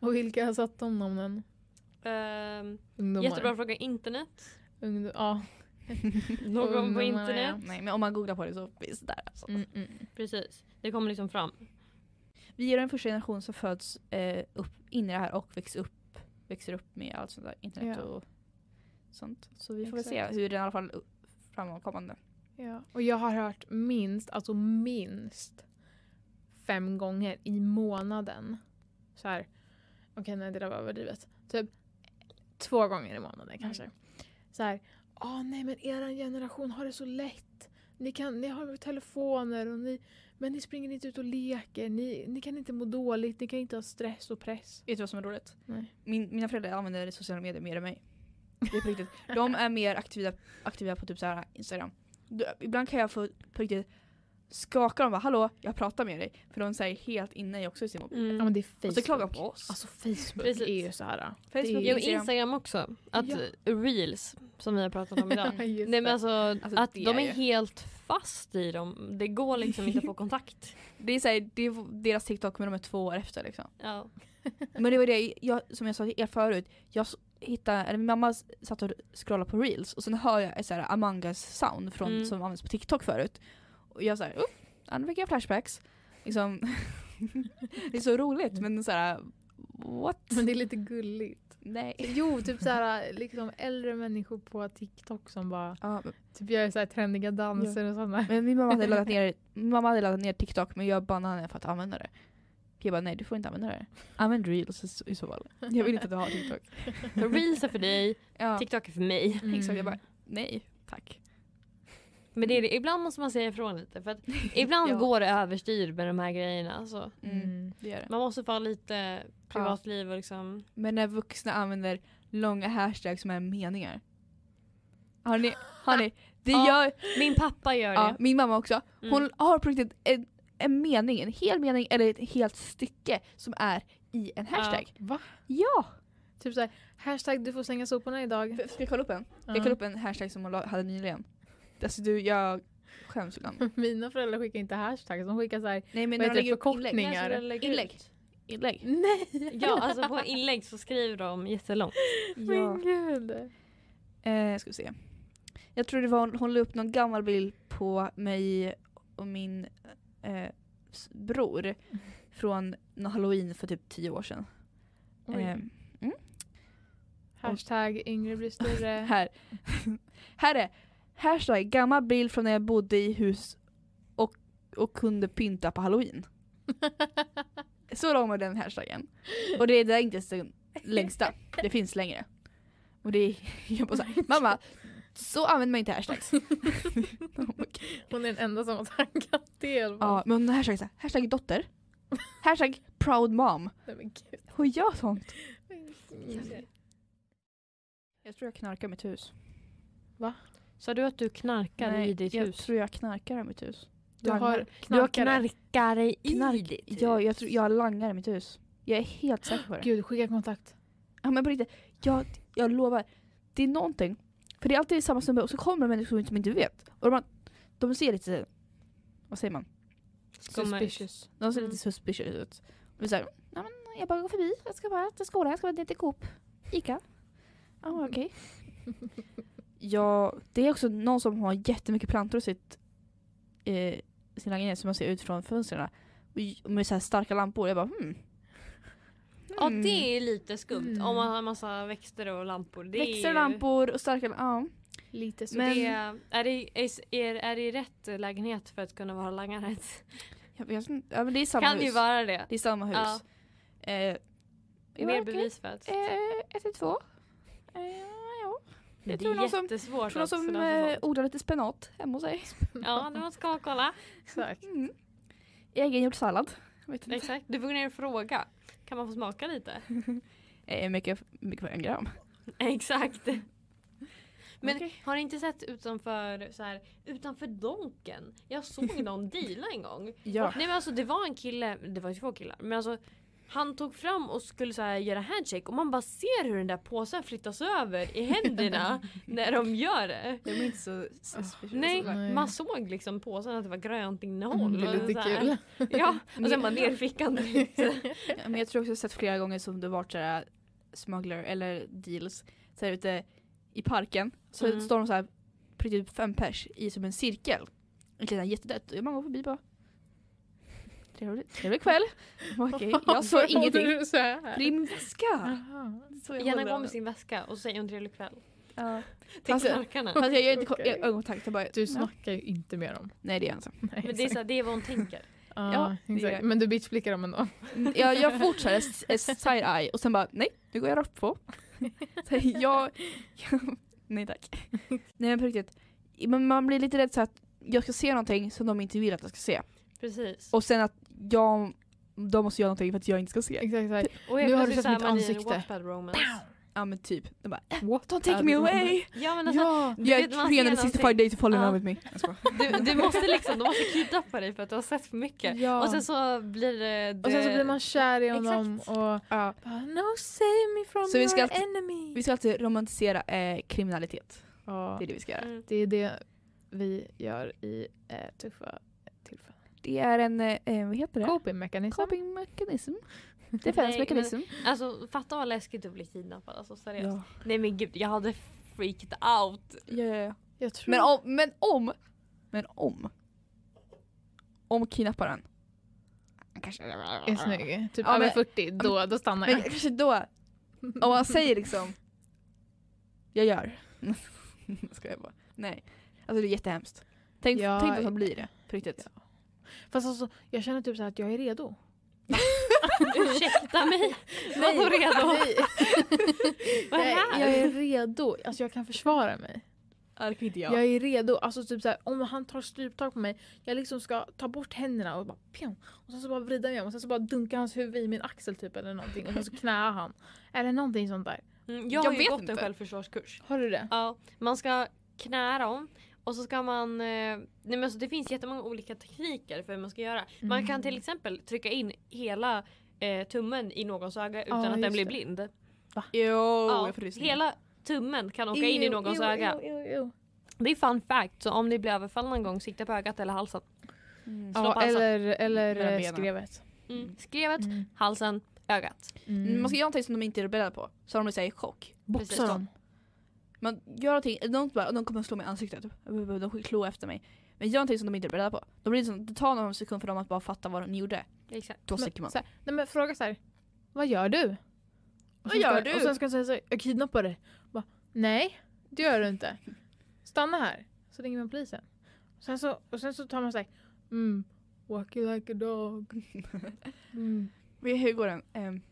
Och vilka har satt de namnen? Um, Ungdomar. jättebra fråga. Internet. Ungdom, ja. Någon på internet. Nej men om man googlar på det så finns det där alltså. Mm, mm. Precis. Det kommer liksom fram. Vi är den första generation som föds eh, upp in i det här och växer upp, växer upp med allt sånt där internet Ja. och sånt. Så vi får väl se hur den i alla fall framåtkommande. Ja. Och jag har hört minst, alltså minst fem gånger i månaden. Så här. Okej, nej det där var överdrivet. Typ två gånger i månaden kanske. Så här. Åh nej men eran generation har det så lätt. Ni, kan, ni har telefoner och ni, men ni springer inte ut och leker. Ni, ni kan inte må dåligt, ni kan inte ha stress och press. Vet du vad som är roligt? Nej. Min, mina föräldrar använder sociala medier mer än mig. Det är på riktigt. De är mer aktiva, aktiva på typ så här Instagram. Ibland kan jag få på riktigt skaka dem och bara hallå, jag pratar med dig. För de säger helt inne i också i sin mobil. Mm. Ja men det är Facebook. Och så klagar de på oss. Alltså Facebook Precis. är ju så här. Facebook, det är- Instagram. Instagram också. Att Ja. reels, som vi har pratat om idag. Nej men det. alltså, att de är är ju- helt fast i dem. Det går liksom inte att få kontakt. Det är, så här, det är deras TikTok men de är två år efter liksom. Ja. Men det var det, jag, som jag sa till er förut, jag hittade, eller min mamma satt och scrollade på reels och sen hör jag ett så här Among us sound från, Mm. som används på TikTok förut. Och jag såhär, upp, ja, nu fick jag flashbacks. Liksom. det är så roligt men såhär, what? Men det är lite gulligt. Nej. Jo, typ så här, liksom äldre människor på TikTok som bara Ja, men- typ gör så här trendiga danser och sådana. men min mamma hade laddat ner, min mamma hade laddat ner TikTok men jag bannade henne för att använda det. Jag bara nej du får inte använda det. Använd reels i- i så fall. Jag vill inte att du har TikTok. Reels är för dig, Ja, TikTok är för mig. Mm. exakt. Jag bara nej tack. Men det är det, ibland måste man säga ifrån lite. För att ibland Ja. går det överstyr med de här grejerna. Alltså. Mm. Mm. Det gör det. Man måste få lite privatliv och liksom... Men när vuxna använder långa hashtags som är meningar. Har ni, har ni det Ja, gör Min pappa gör det. ja, min mamma också. Hon Mm. har på riktigt en, en mening, en hel mening eller ett helt stycke som är i en hashtag. Va? Ja! Typ såhär, hashtag du får slänga soporna idag. Ska jag kolla upp en? Ja. Jag kolla upp en hashtag som hon hade nyligen. Alltså du, jag skäms ibland. Mina föräldrar skickar inte hashtags, de skickar såhär Nej men Vad heter de det, förkortningar? inlägg. Inlägg. Inlägg. Nej! Ja, alltså på inlägg så skriver de jättelångt. Ja. Men gud. Eh, ska vi se. Jag tror det var, hon la upp någon gammal bild på mig och min eh, bror från någon halloween för typ tio år sedan. Eh, Hashtag yngre blir större. här. här är hashtag gammal bild från när jag bodde i hus och, och kunde pynta på halloween. Så lång var den hashtaggen. Och det är, det inte den längsta. Det finns längre. Och det är, jag bara såhär, mamma, så använder man inte hashtags. Hon är den enda som har tankat det. Ja, men hashtag, såhär, hashtag dotter. Hashtag proud mom. Nej, men gud. Hon gör sånt. Jag tror jag knarkar mitt hus. Sa du att du knarkar i ditt jag hus? tror jag knarkar i mitt hus. Du har Langar. Du har knarkare. i Knark. ditt hus? Ja, jag tror jag langar i mitt hus. Jag är helt säker på det. Gud, skicka kontakt. Ja men på riktigt, jag, jag lovar. Det är någonting. För det är alltid samma snubbe och så kommer människor som inte vet. Och de, de ser lite, vad säger man? Suspicious. De ser Mm. lite suspicious ut. Och vi är såhär, ja men jag bara går förbi, jag ska bara till skolan, jag ska bara ner till Coop. Ica. Ja okej. Ja, det är också någon som har jättemycket plantor i sitt, eh, sin lägenhet som man ser ut från fönstren. Och Med så här starka lampor. Jag bara hmm. Ja det är lite skumt Mm. om man har massa växter och lampor. Det Växter, ju- lampor och starka ja. Lite så. Men- Det är, är, det, är, är, är det rätt lägenhet för att kunna vara langare? Jag vet inte. Ja men det är samma Kan hus. ju vara det. Det är samma hus. Ja. Eh, Mer bevis för att. Eh, ett två. Eh, det jag är tror någon som- Tror någon som eh, odlar lite spenat hemma hos sig. Ja, det måste jag kolla. Exakt. Mm. Egengjord sallad. Jag vet inte. Exakt. Du får gå ner och fråga. Kan man få smaka lite? Eh, mycket, mycket för en gram. Exakt. Men Okej. har ni inte sett utanför, så här, utanför Donken? Jag såg någon deala en gång. Ja. Nej men alltså det var en kille, det var ju två killar, men alltså han tog fram och skulle så här göra handshake och man bara ser hur den där påsen flyttas över i händerna när de gör det. De är inte så suspicious. Nej. Nej. man såg liksom påsen att det var grönt innehåll. Mm, det är lite kul. Ja, och sen bara ner fickan. Ja, men jag tror också jag sett flera gånger som det varit sådär smuggler eller deals så här ute i parken. Så Mm. står de så här på typ fem pers i som en cirkel. Jättedött. Och man går förbi bara. Trevlig, trevlig kväll. Okej, jag såg ingenting. Så här. Min väska. Jaha. Så jag Gärna håller gå av med sin väska och säga en trevlig kväll. Ja. Till knarkarna. Fast jag gör inte okay. ögonkontakt. Jag bara, Du ja. snackar ju inte med dem. Nej det gör jag inte. Nej, Men det är, så, här, det är vad hon tänker. Ja, Ja, exakt. jag. Men du bitchflickar dem ändå. Jag, jag fortsätter side-eye och sen bara nej, nu går jag rakt på. Så jag, nej tack. Nej men på riktigt, man, man blir lite rädd så att jag ska se någonting som de inte vill att jag ska se. Precis. Och sen att jag, de måste göra någonting för att jag inte ska se. Exakt, exakt. Och helt Nu har du sett mitt ansikte. Ja men typ. De bara, What? don't take me away! Ja men alltså, Ja! Du Jag vet, man är ser 365 någonting. days to fall in Ja. love with me. Du, du måste liksom, de måste kidnappa dig för att du har sett för mycket. ja. Och sen så blir det... det och sen så blir man kär i honom Exakt. och Ja. No save me from Så vi ska your alltid- enemy. Vi ska alltid romantisera eh, kriminalitet. Ja, Det är det vi ska göra. Mm. det är det vi gör i eh, tuffa. Det är en, eh, vad heter det? Coping mechanism. Coping mechanism. Defense Nej, mechanism. Alltså fatta vad läskigt att bli kidnappad. Alltså seriöst. Ja. Nej men gud, jag hade freaked out. Ja, ja, ja. Jag tror Men om, men om, men om, om kidnapparen kanske är snygg. Typ Ja, över men- 40, då, då stannar Men jag. kanske då, om man säger liksom jag gör. Ska jag bara. Nej. Alltså det är jättehemskt. Tänk, Ja. tänk vad som blir det. På riktigt. Fast alltså, jag känner typ så här att jag är redo. Ursäkta mig. Vadå redo? Nej. Vad är jag, här? jag är redo. Alltså jag kan försvara mig. Ja, det kan inte Jag är redo. Alltså typ så här, om han tar stryptag på mig, jag liksom ska ta bort händerna och bara pjong. Och sen så bara vrida mig om och sen så bara dunka hans huvud i min axel typ eller någonting. Och sen så knäar han. Eller någonting sånt där. Mm, jag, Jag har ju vet gått inte. en självförsvarskurs. Har du det? Ja, man ska knä dem och så ska man... Eh, nej men alltså det finns jättemånga olika tekniker för hur man ska göra. Man kan Mm. till exempel trycka in hela eh, tummen i någons öga utan Ja, att den blir det. blind. Jo, Ja, hela tummen kan åka in i någons öga. Ew, ew, ew. Det är fun fact, så om ni blir överfallna någon gång, sikta på ögat eller halsen. Mm. Ja, halsen. eller, eller skrevet. Mm. Skrevet, Mm. halsen, ögat. Mm. Man ska göra någonting som de inte är beredda på. Så de blir såhär i chock. Boxa dem. Man gör någonting, de, bara, de kommer slå mig i ansiktet. De kommer klå efter mig. Men gör någonting som de inte är beredda på. Då blir det, som, det tar någon sekund för dem att bara fatta vad ni gjorde. Exakt. Då Men, sticker man. så här, nej men fråga så här. Vad gör du? Och Vad gör ska, du? Och sen ska han säga så här, jag kidnappar dig. Bara, nej, det gör du inte. Stanna här. Så ringer man polisen. Och sen så, och sen så tar man så här, mm, walking like a dog. Mm. Hur går den? Um,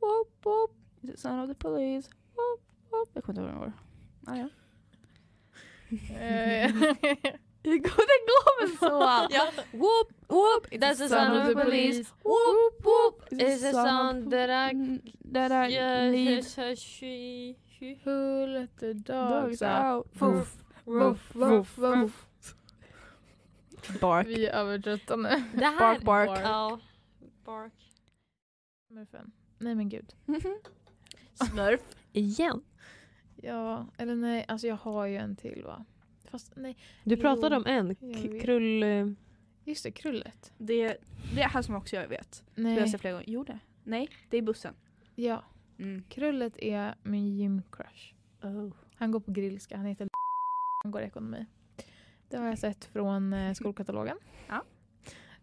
whoop, whoop. Is it son of the police? Whoop. Jag kommer inte ihåg hur den går. Ah, ja. Eh, Det går, det går väl så? Ja. Whoop, whoop. It's That's the sound of the police. Whoop, whoop. It's the sound that I- that I Yeah, need Who let the dogs out? Woof, woof, woof, woof. Bark. Vi är övertrötta nu. Det här... Bark, bark. Ja. Bark. Smurfen. Nej men gud. Smurf. Igen? Ja, eller nej, alltså jag har ju en till va. Fast nej, Du pratade Jo, om en. jag K- krull... eh, just det, krullet. Det, det är här som också jag vet. Har jag Nej, sett flera gånger. Jo det. Nej, det är bussen. ja. Mm. Krullet är min gymcrush. Han går på Grillska, han heter Han går i ekonomi. Det har jag sett från eh, skolkatalogen. Ja.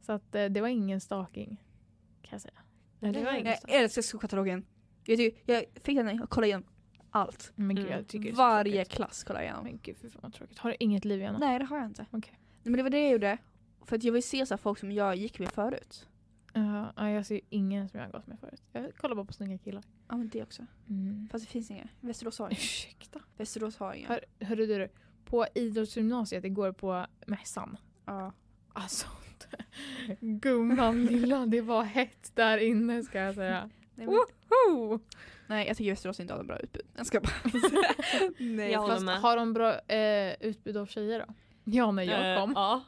Så att eh, det var ingen stalking. Kan jag säga. Nej, det var Jag inget. älskar skolkatalogen. Jag, jag fick den och kollade igenom allt. Men gud, Mm. jag tycker det är så Varje tråkigt. klass kollade jag igenom. Men gud, fy fan vad tråkigt. Har du inget liv Jana? Nej det har jag inte. Okej. Nej, men det var det jag gjorde. För att jag vill se så här folk som jag gick med förut. Ja, ja, jag ser ingen som jag har gått med förut. Jag kollar bara på snygga killar. Ja men det också. Mm. Fast det finns inga. Västerås har inga. Ursäkta. Västerås har inga. Hör, hörru du, på idrottsgymnasiet igår på mässan. Ja. Alltså, gumman lilla, det var hett där inne ska jag säga. Nej, men, Woho! Nej jag tycker Västerås inte har något bra utbud. Jag ska bara. nej. Jag Fast med. har de bra eh, utbud av tjejer då? Ja, när jag Eh, kom. Ja,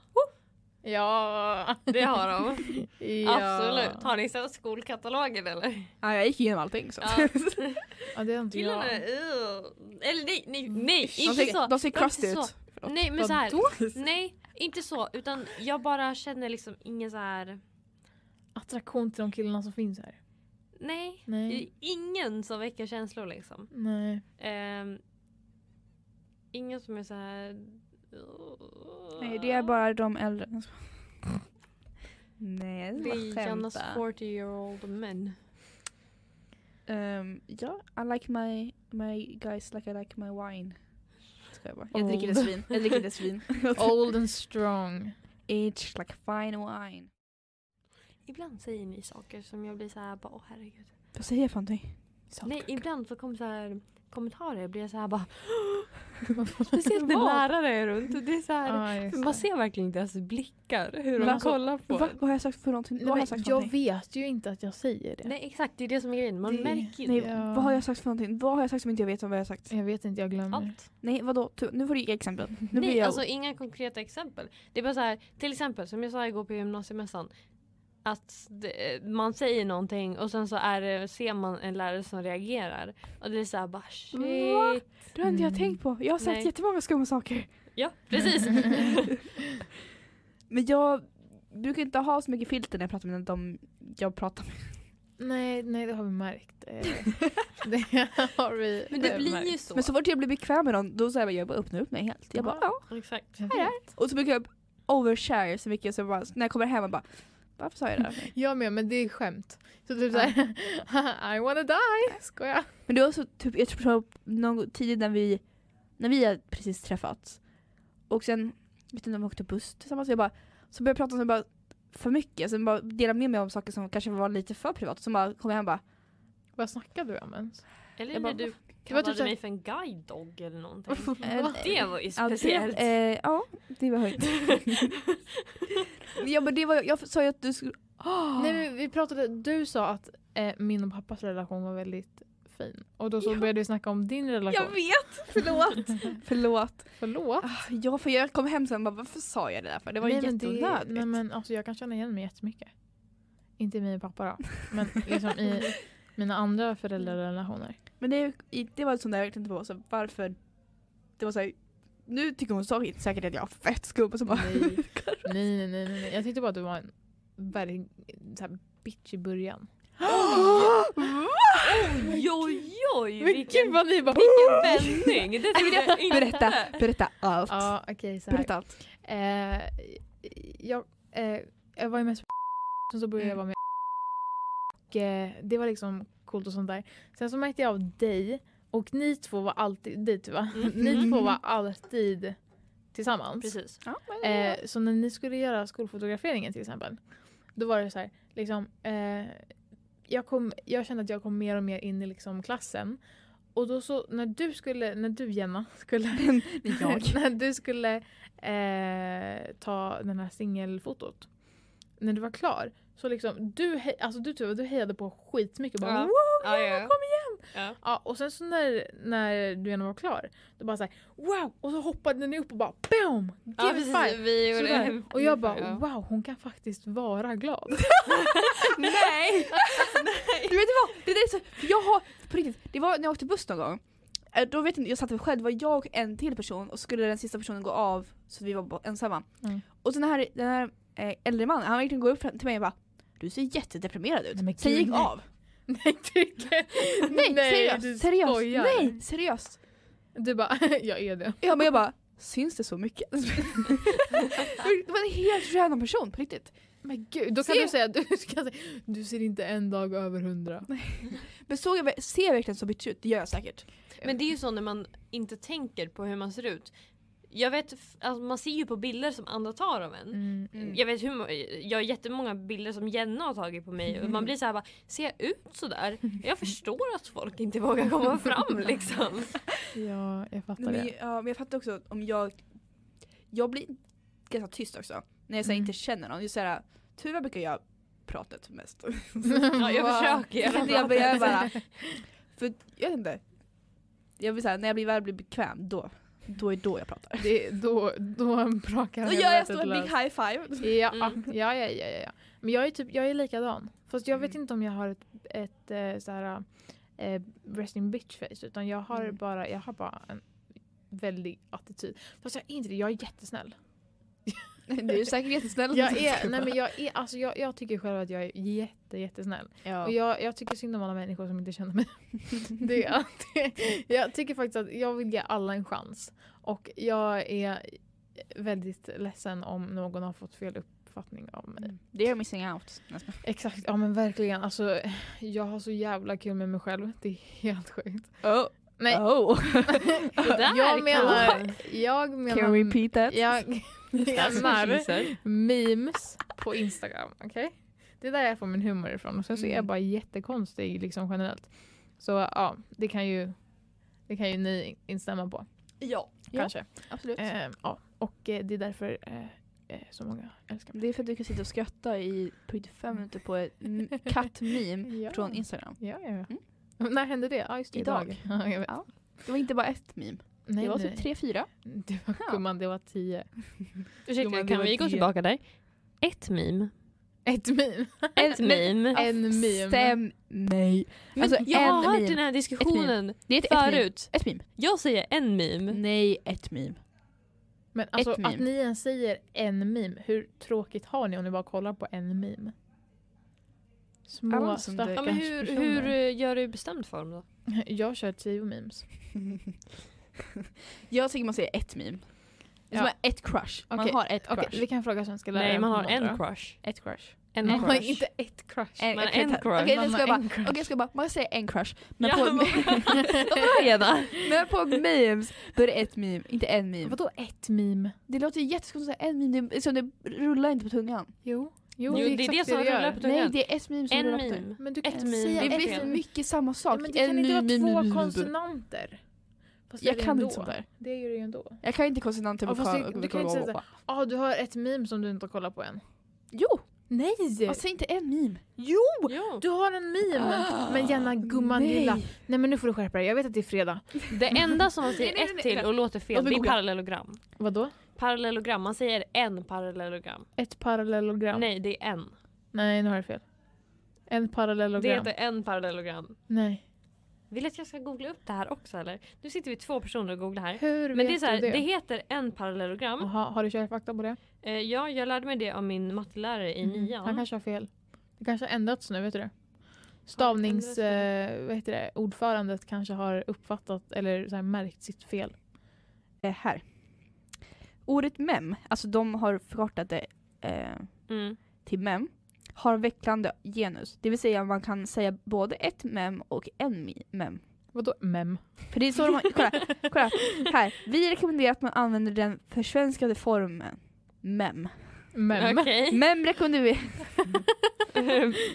Ja. det har de. ja. Absolut. Har ni sett skolkatalogen eller? Ja, jag gick igenom allting. Så. Ja. Ja, det har inte Killarna, jag. uh. Eller nej, nej, nej de, inte ser, så. de ser Inte crusty så. ut. Förlåt. Nej men så här. Vadå? Nej, inte så. Utan jag bara känner liksom ingen så här. Attraktion till de killarna som finns här. Nej. Nej. Det är Ingen som väcker känslor liksom. Nej. Ehm, ingen som är så här. Nej det är bara de äldre. Nej jag Det är Jannas skämtar. 40 year old men. Um, ja, I like my, my guys like I like my wine. Jag bara. Jag Old. dricker inte svin. Jag dricker inte svin. Old and strong. Aged like fine wine. Ibland säger ni saker som jag blir så här bara åh herregud. Vad säger jag för någonting? Nej, ibland så kommer så här kommentarer blir jag så här bara Speciellt när lärare är runt. Det är så här, just man ser verkligen deras blickar hur Men de alltså, kollar på Va, vad har jag sagt för någonting? Nej, vad har jag sagt jag någonting? vet ju inte att jag säger det. Nej exakt, det är det som är grejen. Man Det- märker ju Nej, det. Vad har jag sagt för någonting? Vad har jag sagt som inte jag vet om vad jag har sagt? Jag vet inte, jag glömmer. Allt. Nej vadå? Tu- Nu får du ge exempel. Nu blir Nej, jag... alltså inga konkreta exempel. Det är bara så här, till exempel som jag sa igår på gymnasiemässan. Att det, man säger någonting och sen så är det, ser man en lärare som reagerar. Och det är så här bara shit. Va? det har inte jag Mm. tänkt på. Jag har sagt Nej. jättemånga skumma saker. Ja, precis. Men jag brukar inte ha så mycket filter när jag pratar med de jag pratar med. Nej, nej, det har vi märkt. Eh, det har vi Men det eh, blir märkt. ju så. Men så fort jag blir bekväm med någon då säger jag bara, jag bara öppnar upp mig helt. Jag bara ja. Exakt. Här är vet. Och så brukar jag overshare så mycket så bara, när jag kommer hem och bara varför sa jag det? Jag med, men det är skämt. Så typ såhär, I wanna die. Skojar. Men det var så typ, jag tror någon tidigt när vi, när vi hade precis träffats. Och sen, vet inte om vi åkte buss tillsammans, jag bara, så började jag prata om bara för mycket, sen bara dela med mig om saker som kanske var lite för privat. Så bara kom jag hem och bara, Vad snackade du om ens? Eller Jag när bara, du var kallade typ mig för en guide dog eller någonting. Det var ju ja, det- speciellt. eh, ja, det var höjt. ja men det var, jag sa ju att du skulle, Nej, men vi pratade, du sa att eh, min och pappas relation var väldigt fin. Och då så Ja. började vi snacka om din relation. jag vet, förlåt. förlåt. Förlåt? Ah, Ja för jag kom hem sen och bara varför sa jag det där för? Det var nej, men jätteonödigt. nej men alltså jag kan känna igen mig jättemycket. Inte i min pappa då. Men liksom i mina andra föräldrarelationer. Men det, det var sånt där jag tänkte på, så varför det var så här, nu tycker hon så säkert att jag är fett skum och så bara Nej. nej, nej, nej, nej. Jag tyckte bara att du var en väldigt bitch i början. Oj oj oj! Vilken, gud vad ni bara... vilken vändning! Det trodde jag inte. berätta, berätta allt. Ja okej så här. berätta allt. Eh, jag, eh, jag var ju mest sen så började jag vara med och eh, det var liksom coolt och sånt där. Sen så märkte jag av dig och ni två var alltid, dit va? Mm. Ni två var alltid tillsammans. Precis. Ja, men, Eh, så när ni skulle göra skolfotograferingen till exempel. Då var det så här, liksom, eh, jag, kom, jag kände att jag kom mer och mer in i liksom klassen. Och då så, när du skulle, när du Jenna skulle, jag. när du skulle eh, ta den här singelfotot. När du var klar, så liksom, du, hej, alltså du, Tuva, du hejade på skitmycket. Bara, Ja. wow, Ja, kom igen! Ja. Ja, och sen så när, när du var klar, då bara såhär wow! Och så hoppade ni upp och bara BOOM! Give Ja, precis. five! Vi gjorde Sådär. Och jag bara Ja. wow, hon kan faktiskt vara glad. Nej! Du vet vad? Det där är så, jag har, på riktigt, det var när jag åkte buss någon gång. Eh, Då vet jag inte, jag satt själv, det var jag och en till person och skulle den sista personen gå av så vi var ensamma. Mm. Och så den här, den här eh, äldre mannen, han verkligen går upp till mig och bara Du ser jättedeprimerad ut. Nej, Sen gick nej. av. Nej, tycker Nej, du seriöst. Seriöst. skojar. Nej, seriöst. Du bara, jag är det. Ja, men jag bara, syns det så mycket? det var en helt random person på riktigt. Men gud, då kan Se. du säga, du, ska säga, du ser inte en dag över hundra. Men såg jag, ser jag verkligen så bitch ut? Det gör jag säkert. Men det är ju så när man inte tänker på hur man ser ut. Jag vet, alltså man ser ju på bilder som andra tar av en. Mm. Mm. Jag vet hur, jag har jättemånga bilder som Jenna har tagit på mig och man blir så här bara, ser jag ut sådär? Jag förstår att folk inte vågar komma fram liksom. Ja, jag fattar Men, det. ja, men jag fattar också om jag, jag blir ganska tyst också. När jag så här, Mm. inte känner någon. Just såhär, Tuva brukar jag pratet mest. Ja, jag försöker. Jag, jag, jag, jag bara, för jag vet inte. Jag blir såhär, när jag blir väl blir bekväm, då, då är då jag pratar. det då, då brakar Då gör jag helvetet stor big high five. Ja, Mm. ja, ja, ja, ja. Men jag är typ, jag är likadan. Fast jag vet Mm. inte om jag har ett, ett eh, såhär eh, resting bitch face utan jag har Mm. bara, jag har bara en väldig attityd. Fast jag är inte det, jag är jättesnäll. Du är säkert jättesnäll. Jag är, nej men jag är, alltså jag, jag tycker själv att jag är jätte, jättesnäll. ja. Och jag, jag tycker synd om alla människor som inte känner mig. det, är- det, jag tycker faktiskt att jag vill ge alla en chans. Och jag är väldigt ledsen om någon har fått fel uppfattning av mig. Det är missing out. Exakt, ja men verkligen. Alltså, jag har så jävla kul med mig själv. Det är helt sjukt. Oh. Nej, Oh. Jag menar, jag Can menar, we repeat that? jag Kisser. memes på Instagram. Okej? Det är där jag får min humor ifrån. Och sen så är jag Mm. bara jättekonstig liksom generellt. Så ja, det kan ju, det kan ju ni instämma på. Ja. Kanske. absolut. Eh, ja. Och eh, det är därför eh, eh, så många älskar mig. Det är för att du kan sitta och skratta i 45 minuter på ett kattmeme Ja. från Instagram. Ja, ja, ja. Mm. När hände det? Ja, just det. Idag. Idag. Ja, jag vet. Ja. Det var inte bara ett meme. Nej, det var nej. typ tre, fyra. Det var, Ja. gumman, det var tio. Ursäkta, kan vi gå det. tillbaka där? Ett meme. Ett meme. Ett meme. En meme. Stäm mig. Men Alltså, jag har hört meme. den här diskussionen Det är ett, ett meme. förut. Ett meme. Jag säger en meme. Nej, ett meme. Men alltså Ett meme. att ni ens säger en meme, hur tråkigt har ni om ni bara kollar på en meme? Små Alla som stackars Ja, men hur, hur eh, gör du bestämd form då? Jag kör tio memes. Jag tycker man säger ett meme. Det är Ja. som ett crush. Man har ett crush. vi kan fråga svenska lärare. Nej, man har en crush. Ett crush. En Nej, crush. inte ett crush. En, Men okej, en crush. Okej, Man nu ska har jag bara, en crush. okej, jag ska bara, man säger en crush. Men Ja, på, men, på memes, då är det ett meme, inte en meme. Vadå ett meme? Det låter jätteskumt att säga en meme, det, är som det rullar inte på tungan. Jo. Jo, det är det som gör. rullar på Nej, tungan. det är ett meme som En rullar på tungan. Men du Ett kan meme. Det ett blir meme. för mycket samma sak. Ja, men det kan En inte vara två meme, meme. konsonanter. Fast Jag det det kan ändå. inte sånt där. Det gör det ju ändå. Jag kan inte konsonanter kan, det- du kan inte säga Ja, ah, du har ett meme som du inte har kollat på än. Jo! Nej! Säger inte en meme. Jo! Jo. Du har en meme! Ah, Men Jenna, gumman nej. lilla. Nej men nu får du skärpa dig, jag vet att det är fredag. Det enda som man säger nej, nej, ett till och låter fel, det är parallellogram. Vadå? Parallellogram, man säger en parallellogram. Ett parallellogram? Nej, det är en. Nej, nu har du fel. En Det parallellogram. heter en parallellogram. Nej. Vill du att jag ska googla upp det här också eller? Nu sitter vi två personer och googlar här. Hur Men vet det är så här, du det? det heter en parallellogram. Jaha, har du kört fakta på det? Eh, ja, jag lärde mig det av min mattelärare i Mhm. nian. Han kanske har fel. Det kanske har ändrats nu, vet du det? Stavnings... Eh, vad heter det? Ordförandet kanske har uppfattat eller så här, märkt sitt fel. Eh, här. Ordet mem, alltså de har förkortat det eh, Mm. till mem, har vecklande genus. Det vill säga man kan säga både ett mem och en mi- mem. Vadå mem? För det är så de har, kolla, kolla, här. Vi rekommenderar att man använder den försvenskade formen mem. Mem. Okej. Mem rekommenderar vi.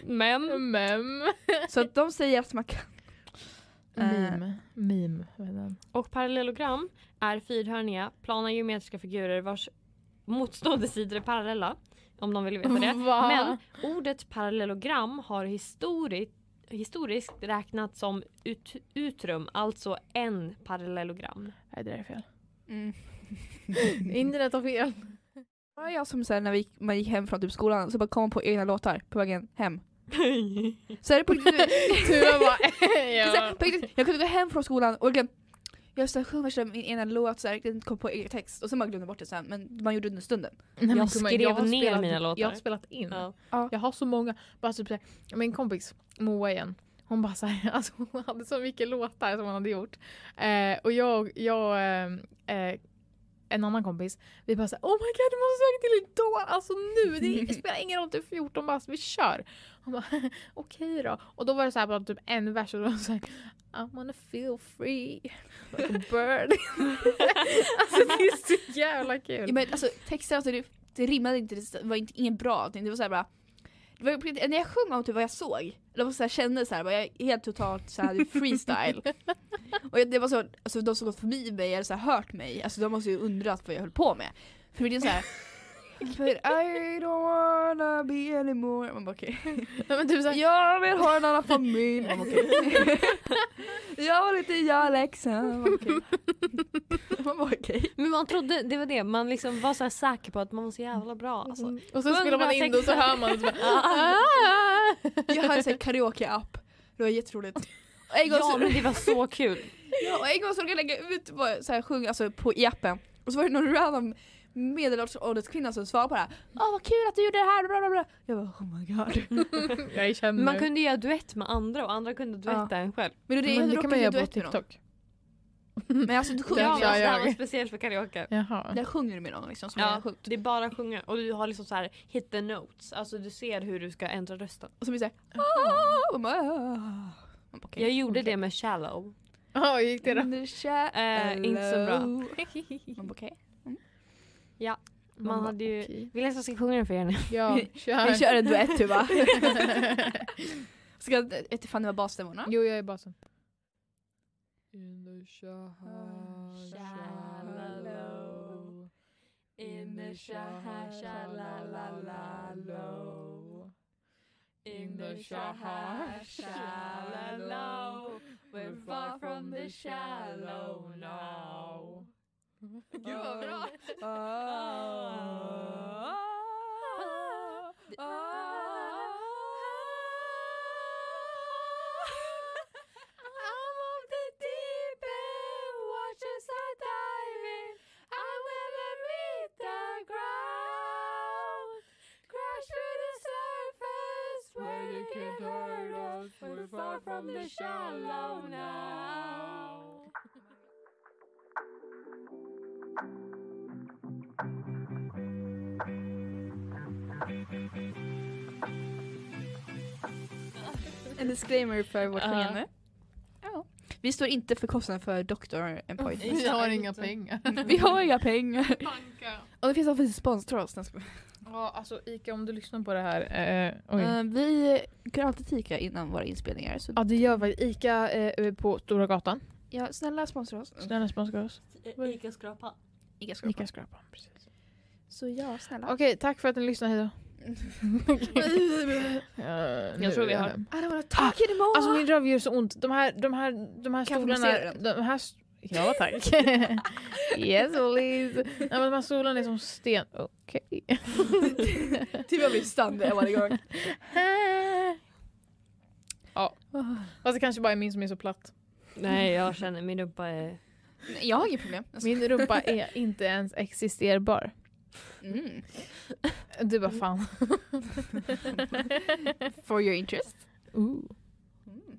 Men. Mem. Så att de säger att man kan... Eh, Meme. Meme. vad heter den? Och parallellogram är fyrhörniga, plana geometriska figurer vars motstående sidor är parallella. Om de vill veta det. Va? Men ordet parallellogram har historiskt, historiskt räknat som ut, utrum, alltså en parallellogram. Nej, det där är fel. Mm. Internet har fel. Det var jag som sen när vi gick, man gick hem från typ skolan så bara kom på egna låtar på vägen hem. Så är det på riktigt, Tuva bara... så ja. jag kunde gå hem från skolan och jag så här, sjöng värsta min ena låt så här, den kom på egen text och sen bara glömde bort det sen men man gjorde det under stunden. Nej, Jag skrev har ner spelat, mina låtar. Jag har spelat in. Ja. Jag har så många. Bara typ, så här, min kompis Moa igen. Hon bara så här, alltså hon hade så mycket låtar som hon hade gjort. Eh, och jag, jag eh, eh, en annan kompis, vi bara såhär oh my god du måste söka till Idol, alltså nu, det, spelar ingen roll, du är 14 bast, vi kör. Han bara okej då. Och då var det så här bara typ en vers och då var det så här, I wanna feel free like a bird. alltså det är så jävla kul. Ja, men alltså texten alltså, det, det rimmade inte, det var inte, ingen bra. Det var så här bara det var, på riktigt- när jag sjöng om typ vad jag såg, var så här, kände så här, bara, jag helt totalt så här, freestyle. och jag, det var så, alltså, de som gått förbi mig eller så här, hört mig, alltså, de måste ju undrat vad jag höll på med. För det är så här But I don't wanna be anymore. Man bara okej. Men typ så här, Jag vill ha en annan familj. Man bara okej. Jag var lite jag läxan. Man bara okej. Man bara okej. Men man trodde, det var det, man liksom var så här säker på att man var så jävla bra. Alltså. Mm. Och sen Sjung spelar man in det och så hör man så bara, Ah. Jag hade en karaoke-app. Det var jätteroligt. Och en gång Ja så, men det var så kul. ja, och en gång så råkade jag lägga ut vad- så här, sjung, alltså, på, i appen. Och så var det någon random medelålders kvinna som svarade på det här. Åh vad kul att du gjorde det här, bla bla bla. Jag bara oh my god. jag känner. Man kunde göra duett med andra och andra kunde duetta en själv. Men det, men det kan man göra på. TikTok. Men alltså du sjunger Ja, men det här var speciellt för karaoke. Jaha. Där sjunger du med någon liksom som Ja, är sjukt. det är bara sjunga och du har liksom så här hit the notes. Alltså du ser hur du ska ändra rösten. Och så blir det såhär "Ah." Okej. Jag gjorde okej. det med shallow. Ja, hur gick det då? The shallow. Eh, inte så bra. Man okej. Man bara, hade ju- okej. Vill jag att jag ska sjunga den för er nu? Ja, kör. Vi kör en duett Tuva. Ska jag fan det var basstämmorna? Jo, jag är basen. In the shallow, in the sha- sha-la-la-la-low. In the sha- shallow, we're far from the shallow now. Gud vad bra! I'm of the deep end, watch as I dive in. I will meet the ground. Crash through the surface where they can't hurt us. We're far from the shallow now. En disclaimer för vårt. Ja. Vi står inte för kostnaden för Dr. Empoid. Vi har inga pengar. Vi har inga pengar. Och det finns faktiskt sponsor oss. Nej, jag skojar. Ja, alltså Ika om du lyssnar på det här. Eh. Eh, vi kan alltid fika innan våra inspelningar. Så Ja det gör vi. Ica eh, på Stora gatan. ja, snälla sponsra oss. Snälla sponsra oss. Ica skrapa. Ica ska Ica Skrapan. Precis. Så ja, snälla. Okej, tack för att ni lyssnade. Hejdå. Jag tror vi har- I don't wanna talk anymore! Alltså min röv gör så ont. De här, de här, de här Kan stolarna. De här, st- ja tack. yes please. Nej, men de här stolarna är som sten. Okej. Typ jag blir stannad varje gång. ja. Fast det kanske bara är min som är så platt. Nej jag känner min rumpa är... Nej, Jag har inget problem. Min rumpa är inte ens existerbar. Mm. Du bara fan. For your interest. Ooh.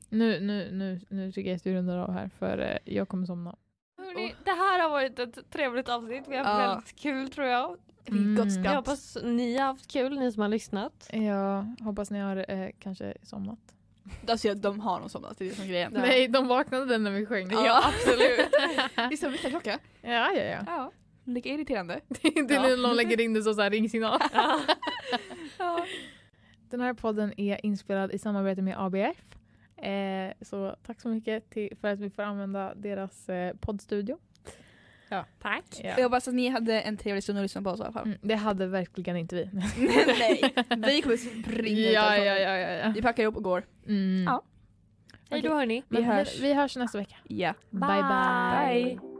Nu, nu, nu, nu tycker jag att vi rundar av här för eh, jag kommer somna. Hörrni, det här har varit ett trevligt avsnitt. Vi har haft Ja. väldigt kul tror jag. Gott Mm. skratt. Jag hoppas ni har haft kul, ni som har lyssnat. Jag hoppas ni har eh, kanske somnat. Alltså, de har nog somnat, det är det som är grejen. Ja. Nej, de vaknade när vi sjöng. Ja, absolut. Visst har vi klocka? Ja, ja, ja. Ja. Lika irriterande. Det är Ja. när någon lägger in det så, så här ringsignal. Ja. Den här podden är inspelad i samarbete med ABF. Eh, så tack så mycket till, för att vi får använda deras eh, poddstudio. Tack. Ja. Jag hoppas att ni hade en trevlig stund att lyssna på oss i alla fall. Mm, det hade verkligen inte vi. Nej, vi kommer springa ja, ja, ja, ja, ja. Vi packar ihop och går. Mm. Ja. Hej då hörni. Vi hörs. Vi hörs nästa vecka. Ja. bye. bye. Bye.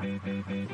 Thank you.